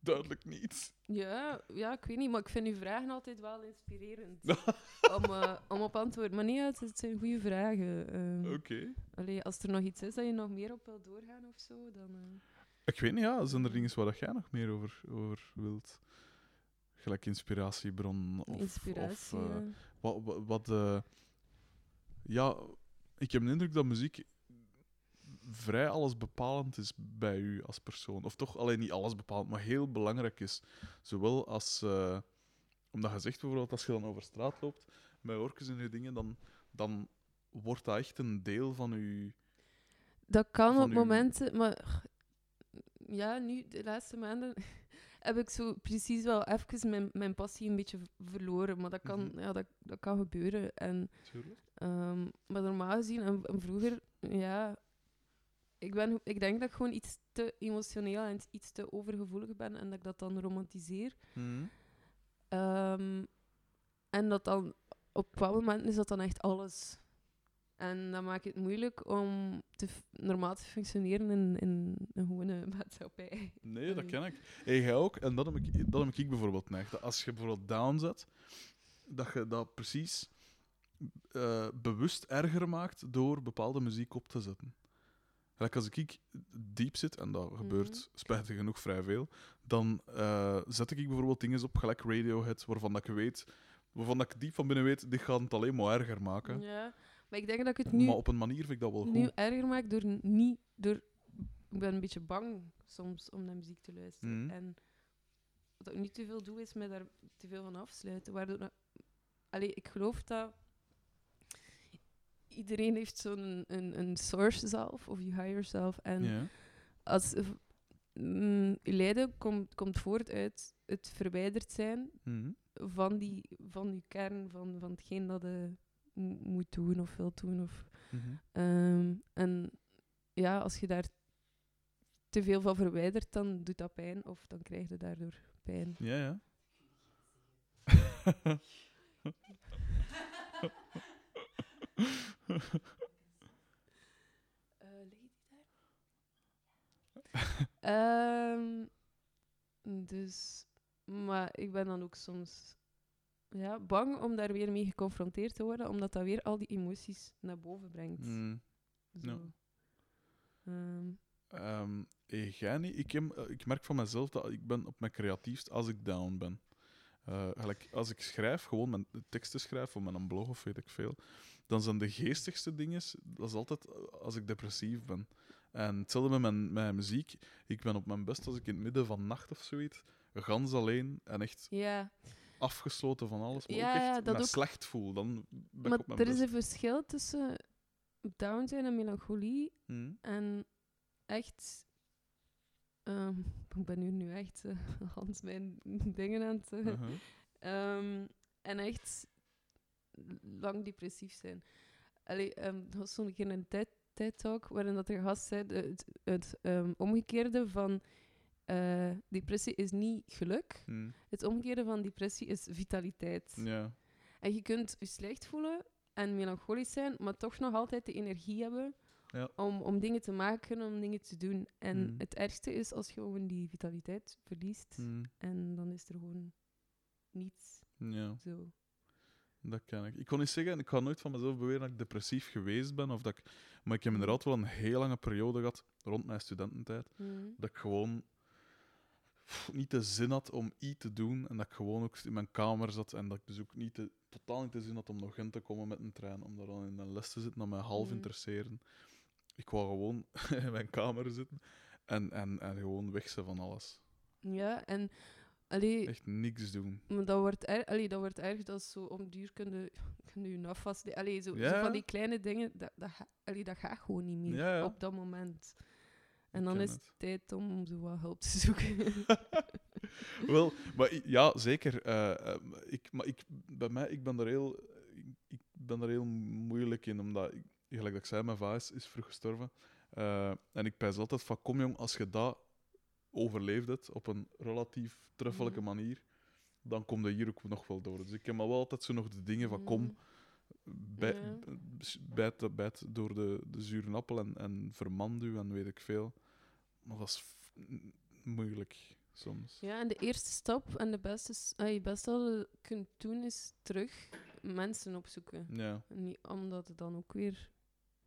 duidelijk niet. ja, ja, ik weet niet, maar ik vind uw vragen altijd wel inspirerend. om, eh, om op antwoord. Maar nee, het, het zijn goede vragen. Ehm, Oké. allee, als er nog iets is dat je nog meer op wil doorgaan of zo, dan... eh, Ik weet niet, ja. Zijn er dingen waar dat jij nog meer over, over wilt? Gelijk inspiratiebron of... inspiratie. Of, eh, ja. wat... wat, wat, ja, ik heb de indruk dat muziek vrij alles bepalend is bij u als persoon. Of toch alleen niet alles bepalend, maar heel belangrijk is. Zowel als... eh, omdat je zegt bijvoorbeeld, als je dan over straat loopt met orkes en je dingen, dan, dan wordt dat echt een deel van je... Dat kan op uw- momenten, maar ja, nu, de laatste maanden, heb ik zo precies wel even mijn, mijn passie een beetje verloren. Maar dat kan, Mhm. ja, dat, dat kan gebeuren. En, ehm, maar normaal gezien, en, en vroeger, ja, ik, ben, ik denk dat ik gewoon iets te emotioneel en iets te overgevoelig ben en dat ik dat dan romantiseer. Mhm. Ehm, en dat dan op bepaalde momenten is dat dan echt alles. En dat maakt het moeilijk om te normaal te functioneren in, in een gewone maatschappij. Nee, dat ken ik. Hey, jij ook. En dat heb ik, dat heb ik bijvoorbeeld neig. Dat als je bijvoorbeeld down zet, dat je dat precies eh, bewust erger maakt door bepaalde muziek op te zetten. Like als ik diep zit, en dat gebeurt spijtig genoeg vrij veel, dan eh, zet ik bijvoorbeeld dingen op, gelijk Radiohead, waarvan dat ik weet, waarvan dat ik diep van binnen weet, dit gaat het alleen maar erger maken. Ja, maar ik denk dat ik het nu, Maar op een manier vind ik dat wel goed. nu erger maak door niet... Door, ik ben een beetje bang soms om naar muziek te luisteren. Mhm. En wat ik niet te veel doe, is me daar te veel van afsluiten. Waardoor Allee, ik geloof dat iedereen heeft zo'n een, een source zelf, of je higher self. En Ja. als mm, je lijden komt, komt voort uit het verwijderd zijn Mhm. van, die, van je kern, van, van hetgeen dat je mo- moet doen of wil doen. Of, Mhm. Ehm, en ja, als je daar te veel van verwijdert, dan doet dat pijn of dan krijg je daardoor pijn. Ja, ja. Die daar? Ehm, dus, maar ik ben dan ook soms ja, bang om daar weer mee geconfronteerd te worden, omdat dat weer al die emoties naar boven brengt. Mm. Zo. Ehm, Ehm, eh, niet? Ik, heb, eh, ik merk van mezelf dat ik ben op mijn creatiefst als ik down ben. Eh, als ik schrijf, gewoon mijn teksten schrijf of met een blog of weet ik veel, dan zijn de geestigste dingen, dat is altijd eh, als ik depressief ben. En hetzelfde met mijn, mijn muziek. Ik ben op mijn best als ik in het midden van nacht of zoiets, gans alleen en echt ja, afgesloten van alles, maar Ja, ook echt dat me ook. slecht voel. Dan ben ik maar op mijn er is een verschil tussen down zijn en melancholie Hm? En echt. ehm, ik ben nu, nu echt uh, Hans mijn dingen aan het. ehm, en echt lang depressief zijn. Allee, ehm, er was zo'n keer een TED, TED Talk waarin dat er gast zei: het, het ehm, omgekeerde van eh, depressie is niet geluk. Hm. Het omgekeerde van depressie is vitaliteit. Ja. En je kunt je slecht voelen en melancholisch zijn, maar toch nog altijd de energie hebben Ja. om, om dingen te maken, om dingen te doen. En Mm. het ergste is als je gewoon die vitaliteit verliest Hm. en dan is er gewoon niets. ja. Zo. Dat kan ik. Ik kon niet zeggen, ik ga nooit van mezelf beweren dat ik depressief geweest ben. Of dat ik, maar ik heb inderdaad wel een heel lange periode gehad, rond mijn studententijd, Mm. dat ik gewoon pff, niet de zin had om iets te doen. En dat ik gewoon ook in mijn kamer zat. En dat ik dus ook niet de, totaal niet de zin had om nog in te komen met een trein. Om daar dan in een les te zitten, dat mij half Mhm. interesseren. Ik wou gewoon in mijn kamer zitten en, en, en gewoon weg zijn van alles. Ja, en allee, Echt niks doen. maar dat wordt, er, allee, dat wordt erg, dat zo om duur kunnen kun je afvast. Allee, zo, zo van die kleine dingen, dat, dat, allee, dat gaat gewoon niet meer Ja, ja. op dat moment. En dan is het het. tijd om zo wat hulp te zoeken. Wel, maar ja, zeker. eh, eh, ik, maar ik, bij mij, ik ben er heel, ik, ik ben er heel moeilijk in, omdat, ik, gelijk dat ik zei, mijn vader is, is vroeg gestorven. Eh, en ik pijs altijd van, kom jong, als je dat overleefd hebt op een relatief treffelijke Mhm. manier, dan kom je hier ook nog wel door. Dus ik heb maar wel altijd zo nog de dingen van, kom, Mm. bij, Ja. bijt, bijt door de, de zure appel en, en vermand u en weet ik veel. Maar dat is moeilijk soms. Ja, en de eerste stap en de beste, s- ah, je beste wat je kunt doen is terug mensen opzoeken. Ja. Niet omdat het dan ook weer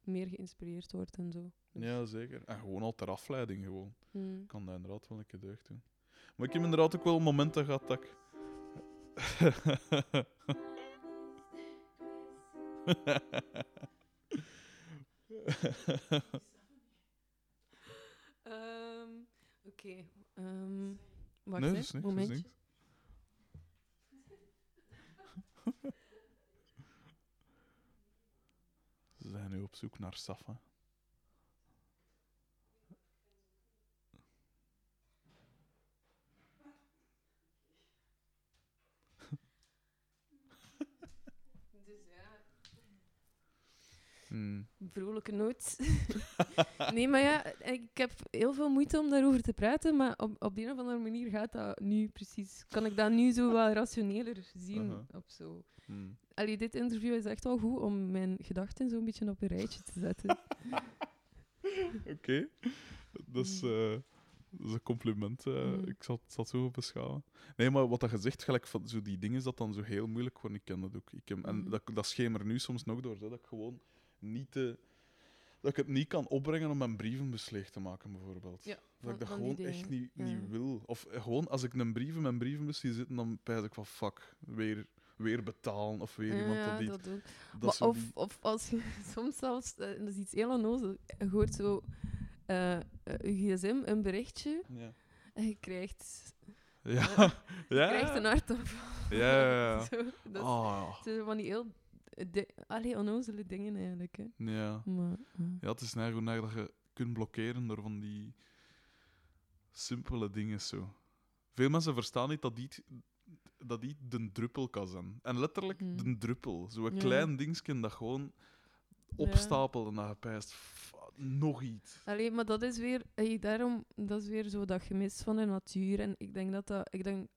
meer geïnspireerd wordt en zo. Dus, Ja, zeker. En gewoon al ter afleiding gewoon. Mm. Ik kan dat inderdaad wel een keer deugd doen. Maar ik heb inderdaad ook wel momenten gehad dat ik... Ehm, Oké. ehm, wacht, nee, is niks. Is momentje. Ze zijn nu op zoek naar Safa. Mm. vrolijke noot. nee, maar ja, ik heb heel veel moeite om daarover te praten, maar op, op de een of andere manier gaat dat nu precies. Kan ik dat nu zo wel rationeler zien zo. Mm. Allee, dit interview is echt wel goed om mijn gedachten zo'n beetje op een rijtje te zetten. Oké. Dat, is, Mm. eh, dat is een compliment. eh. Mm. Ik zal, zal het zo beschouwen. Nee, maar wat dat gezegd, gelijk van zo die dingen, is dat dan zo heel moeilijk wordt. Ik ken dat ook. Ik en dat, dat schemer nu soms nog door, hè, dat ik gewoon niet te, dat ik het niet kan opbrengen om mijn brieven beslecht te maken, bijvoorbeeld. Ja, dat ik dat gewoon echt niet, ja. niet wil. Of gewoon, als ik een brief in mijn brievenbus zie zitten, dan pijs ik van fuck, weer, weer betalen of weer iemand ja, dat niet. dat Maar is of, die- of als je soms zelfs, eh, dat is iets heel onnozel, je hoort zo eh, eh, je gsm een berichtje Ja. en je krijgt, Ja. je krijgt een hartaanval. Ja, ja, ja. Zo, dat is- Ah, het zijn van die heel di- allee, onnozele dingen eigenlijk. Hè. ja. Maar, Ja, het is eigenlijk hoe dat je kunt blokkeren door van die simpele dingen zo. Veel mensen verstaan niet dat die, dat die de druppel kan zijn. En letterlijk Mhm. de druppel. Zo'n Ja. klein dingetje dat gewoon opstapelt en dat je pijst. "F- Nog iets. Allee, maar dat is weer, ey, daarom, dat is weer zo dat gemis van de natuur. En ik denk dat dat, ik denk,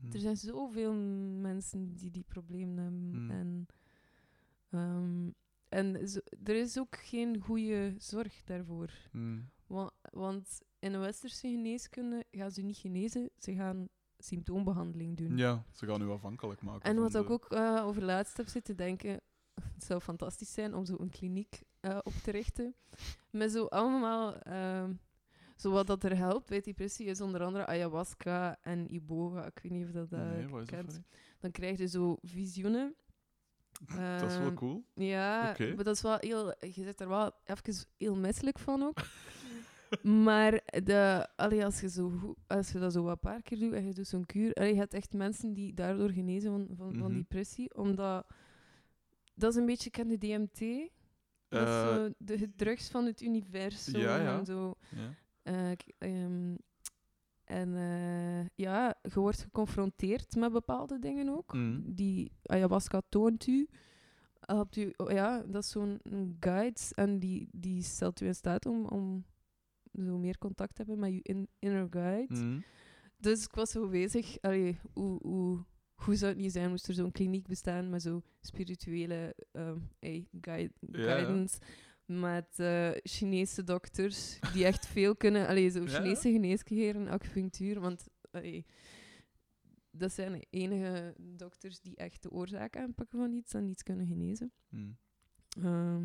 Hm. er zijn zoveel mensen die die problemen hebben. Hmm. En, ehm, en zo- er is ook geen goede zorg daarvoor. Hm. Want, want in de westerse geneeskunde gaan ze niet genezen, ze gaan symptoombehandeling doen. Ja, ze gaan u afhankelijk maken. En wat ik de- ook eh, over laatst heb zitten denken, het zou fantastisch zijn om zo een kliniek eh, op te richten. Met zo allemaal, zo wat dat er helpt bij depressie is onder andere ayahuasca en iboga. Ik weet niet of dat dat Nee, dat kent. Dan krijg je zo visioenen. Dat is wel Ehm, cool. Ja, maar dat is wel heel... Je zit er wel even heel misselijk van ook. maar de, allee, als, je zo, als je dat zo een paar keer doet en je doet zo'n kuur... Allee, je hebt echt mensen die daardoor genezen van, van, van Mhm. depressie. Omdat... Dat is een beetje, ken je DMT? Dat is Eh, zo de drugs van het universum ja, ja. en zo. ja. Eh, ehm, en eh, ja, je wordt geconfronteerd met bepaalde dingen ook. Mhm. Die ayahuasca toont u. Helpt u oh ja, dat is zo'n guide en die, die stelt u in staat om, om zo meer contact te hebben met je in, inner guide. Hm. Dus ik was zo bezig, allee, hoe, hoe, hoe zou het niet zijn moest er zo'n kliniek bestaan met zo spirituele hey, guide, Ja, ja. guidance met eh, Chinese dokters die echt veel kunnen. Allee, zo Ja. Chinese geneeskeren, acupunctuur, want allee, dat zijn de enige dokters die echt de oorzaak aanpakken van iets en iets kunnen genezen. Hm. Ehm,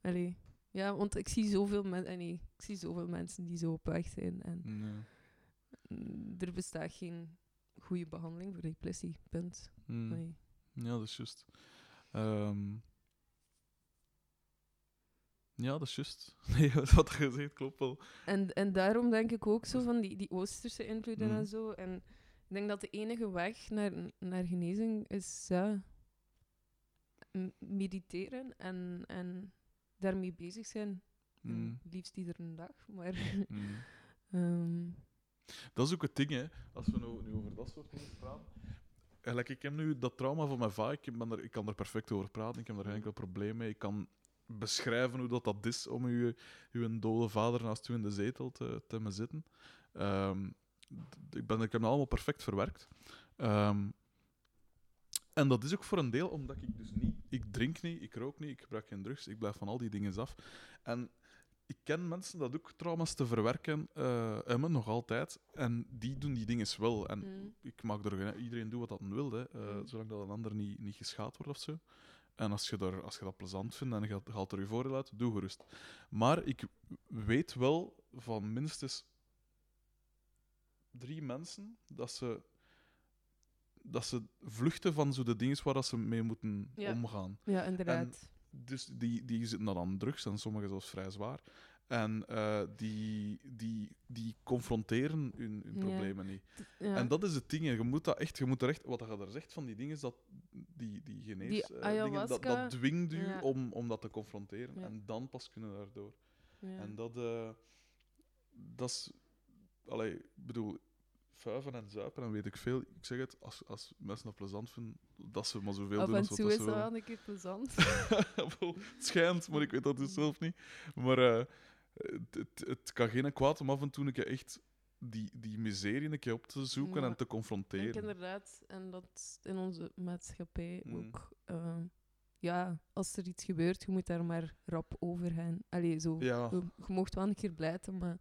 allee, ja, want ik zie zoveel, men allee, ik zie zoveel mensen die zo op weg zijn en Ja. mm, er bestaat geen goede behandeling voor depressie, punt. Hm. Allee. Ja, dat is juist. Ehm, ja, dat is juist. Nee, wat je zegt klopt wel. En, en daarom denk ik ook zo van die, die Oosterse invloeden Mhm. en zo. En ik denk dat de enige weg naar, naar genezing is ja, mediteren en, en daarmee bezig zijn. Mm, liefst iedere dag. Maar mm. ehm, Dat is ook het ding, hè. Als we nu, nu over dat soort dingen praten. Eigenlijk, ik heb nu dat trauma van mijn vader, ik, ben er, ik kan er perfect over praten, ik heb er geen enkel probleem mee. Ik kan beschrijven hoe dat, dat is om uw, uw dode vader naast u in de zetel te, te hebben zitten. Ehm, ik, ben, ik heb het allemaal perfect verwerkt. Ehm, en dat is ook voor een deel omdat ik dus niet... Ik drink niet, ik rook niet, ik gebruik geen drugs, ik blijf van al die dingen af. En ik ken mensen dat ook trauma's te verwerken eh hebben, nog altijd. En die doen die dingen wel. En mm, ik mag er iedereen doet wat dat wil, hè, eh, Mm. zolang dat een ander niet, niet geschaad wordt of zo. En als je, daar, als je dat plezant vindt en je haalt- haalt er je voordeel uit, doe gerust. Maar ik weet wel van minstens drie mensen dat ze, dat ze vluchten van zo de dingen waar dat ze mee moeten Ja. omgaan. ja, inderdaad. Dus die, die zitten dan aan drugs en sommigen zelfs vrij zwaar. En eh, die, die, die confronteren hun, hun Ja. problemen niet. ja. En dat is het ding. Je moet dat echt, je moet er echt, wat je daar zegt van die dingen, is dat die, die genees, Die eh, dingen, dat, dat dwingt u ja. om, om dat te confronteren. En dan pas kunnen we daardoor. ja. En dat, eh, dat is, allee, ik bedoel, vuiven en zuipen en weet ik veel. Ik zeg het, als, als mensen dat plezant vinden, dat ze maar zoveel Af doen en als wat toe dat is ze dat wel een keer plezant. Het schijnt, maar ik weet dat dus zelf niet. Maar het, het, het kan geen kwaad om af en toe een keer echt die, die miserie een keer op te zoeken en te Ik denk confronteren. inderdaad, en dat in onze maatschappij Mm. ook. eh, ja, als er iets gebeurt, je moet daar maar rap over gaan. Allee, zo. Ja. Je, je mocht wel een keer blijten, maar...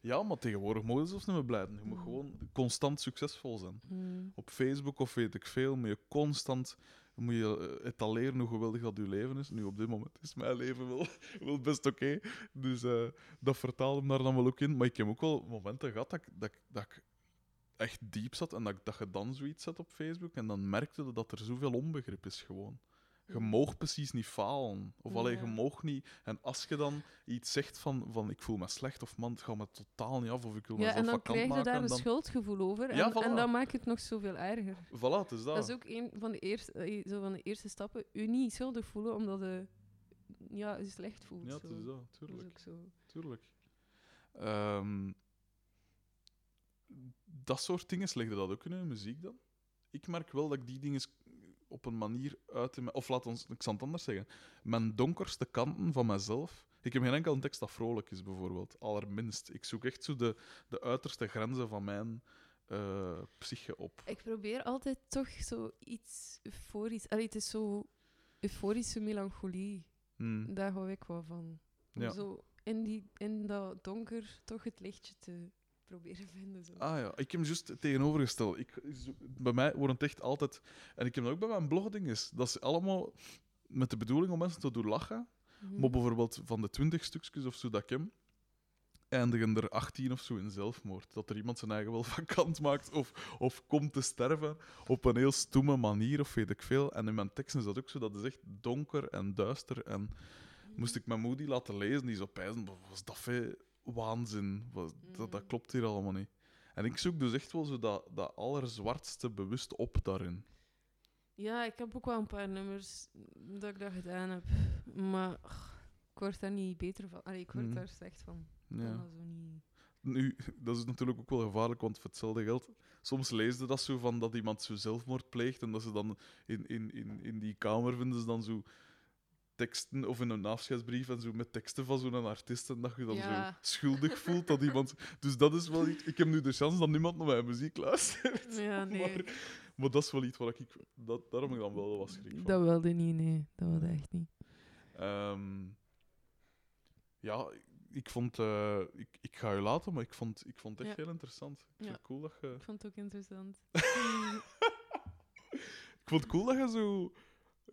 ja, maar tegenwoordig mogen ze zelfs niet meer blijven. Je moet Mm. gewoon constant succesvol zijn. mm, Op Facebook of weet ik veel, moet je constant moet je eh, etaleren hoe geweldig dat je leven is. Nu, op dit moment is mijn leven wel, wel best oké. Dus eh, dat vertaalt hem daar dan wel ook in. Maar ik heb ook wel momenten gehad dat ik, dat, dat ik echt diep zat en dat, dat je dan zoiets zet op Facebook en dan merkte dat er zoveel onbegrip is gewoon. Je moogt precies niet falen. Of alleen je moogt niet. En als je dan iets zegt van, van ik voel me slecht of man, het gaat me totaal niet af of ik wil Ja, mezelf en dan krijg je maken. daar en een dan... schuldgevoel over. En, Ja, voilà. en dan maakt het nog zoveel erger. Voilà, het is dat. Dat is ook een van de, eerste, eh, zo van de eerste stappen. U niet schuldig voelen omdat je ja, je slecht voelt. Ja, het zo. is dat, Dat is tuurlijk. ook zo. Tuurlijk. Ehm, dat soort dingen, legde dat ook in muziek dan? Ik merk wel dat ik die dingen op een manier uit... Of laat ons, ik zal het anders zeggen. Mijn donkerste kanten van mezelf... Ik heb geen enkel tekst dat vrolijk is, bijvoorbeeld. Allerminst. Ik zoek echt zo de, de uiterste grenzen van mijn eh, psyche op. Ik probeer altijd toch zo iets euforisch. Allee, het is zo euforische melancholie. Hmm. Daar hou ik wel van. Om Ja. zo in, die, in dat donker toch het lichtje te proberen vinden. Zo. Ah ja, ik heb juist het tegenovergesteld. Ik, bij mij wordt het echt altijd... En ik heb dat ook bij mijn blogdinges. Dat is allemaal met de bedoeling om mensen te doen lachen. Mhm. Maar bijvoorbeeld van de twintig stukjes of zo dat ik heb, eindigen er 18 of zo in zelfmoord. Dat er iemand zijn eigen wel vakant maakt of, of komt te sterven op een heel stoeme manier of weet ik veel. En in mijn teksten is dat ook zo. Dat is echt donker en duister. En moest ik mijn moeder laten lezen, die zo pijzen, "Wat was dat veel waanzin? Wat, dat, dat Mhm. klopt hier allemaal niet. En ik zoek dus echt wel zo dat, dat allerzwartste bewust op daarin. Ja, ik heb ook wel een paar nummers dat ik dat gedaan heb. Maar ik word daar niet beter van. Allee, ik word Mhm. daar slecht van. Ja. dat zo niet... Nu, dat is natuurlijk ook wel gevaarlijk, want voor hetzelfde geld... Soms leesde dat zo van dat iemand zo zelfmoord pleegt en dat ze dan in, in, in, in die kamer vinden ze dan zo teksten of in een afscheidsbrief en zo met teksten van zo'n artiest en dat je dan Ja. zo schuldig voelt dat iemand... Dus dat is wel iets... Ik heb nu de chance dat niemand naar mijn muziek luistert. Ja, nee. Maar, maar dat is wel iets waar ik... Dat, daar heb ik dan wel wat schrik van. Dat wilde niet, nee. Dat wilde echt niet. Ehm, ja, ik vond... eh, ik, ik ga je laten, maar ik vond, ik vond het echt Ja. heel interessant. Ik vind Ja. het cool dat je... Ik vond het ook interessant. Ik vond het cool dat je zo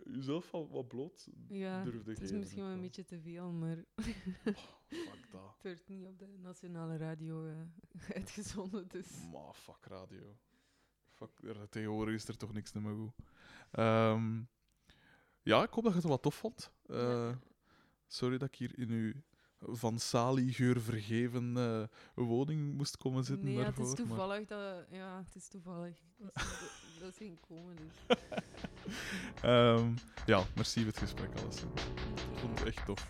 jezelf wat, wat bloot ja, durfde het is geven. misschien wel een beetje te veel, maar vond, Fuck dat. het wordt niet op de nationale radio eh, uitgezonden. Dus. Maar fuck radio. Fuck, tegenwoordig is er toch niks meer goed. Ehm, ja, ik hoop dat je het wat tof vond. Eh. Sorry dat ik hier in uw van saligeur vergeven eh, woning moest komen zitten Nee, ja, het is maar- toevallig dat... Ja, het is toevallig. Dat is, dat is geen komen, dus. Ehm, ja, merci voor het gesprek, alles. Ik vond het echt tof.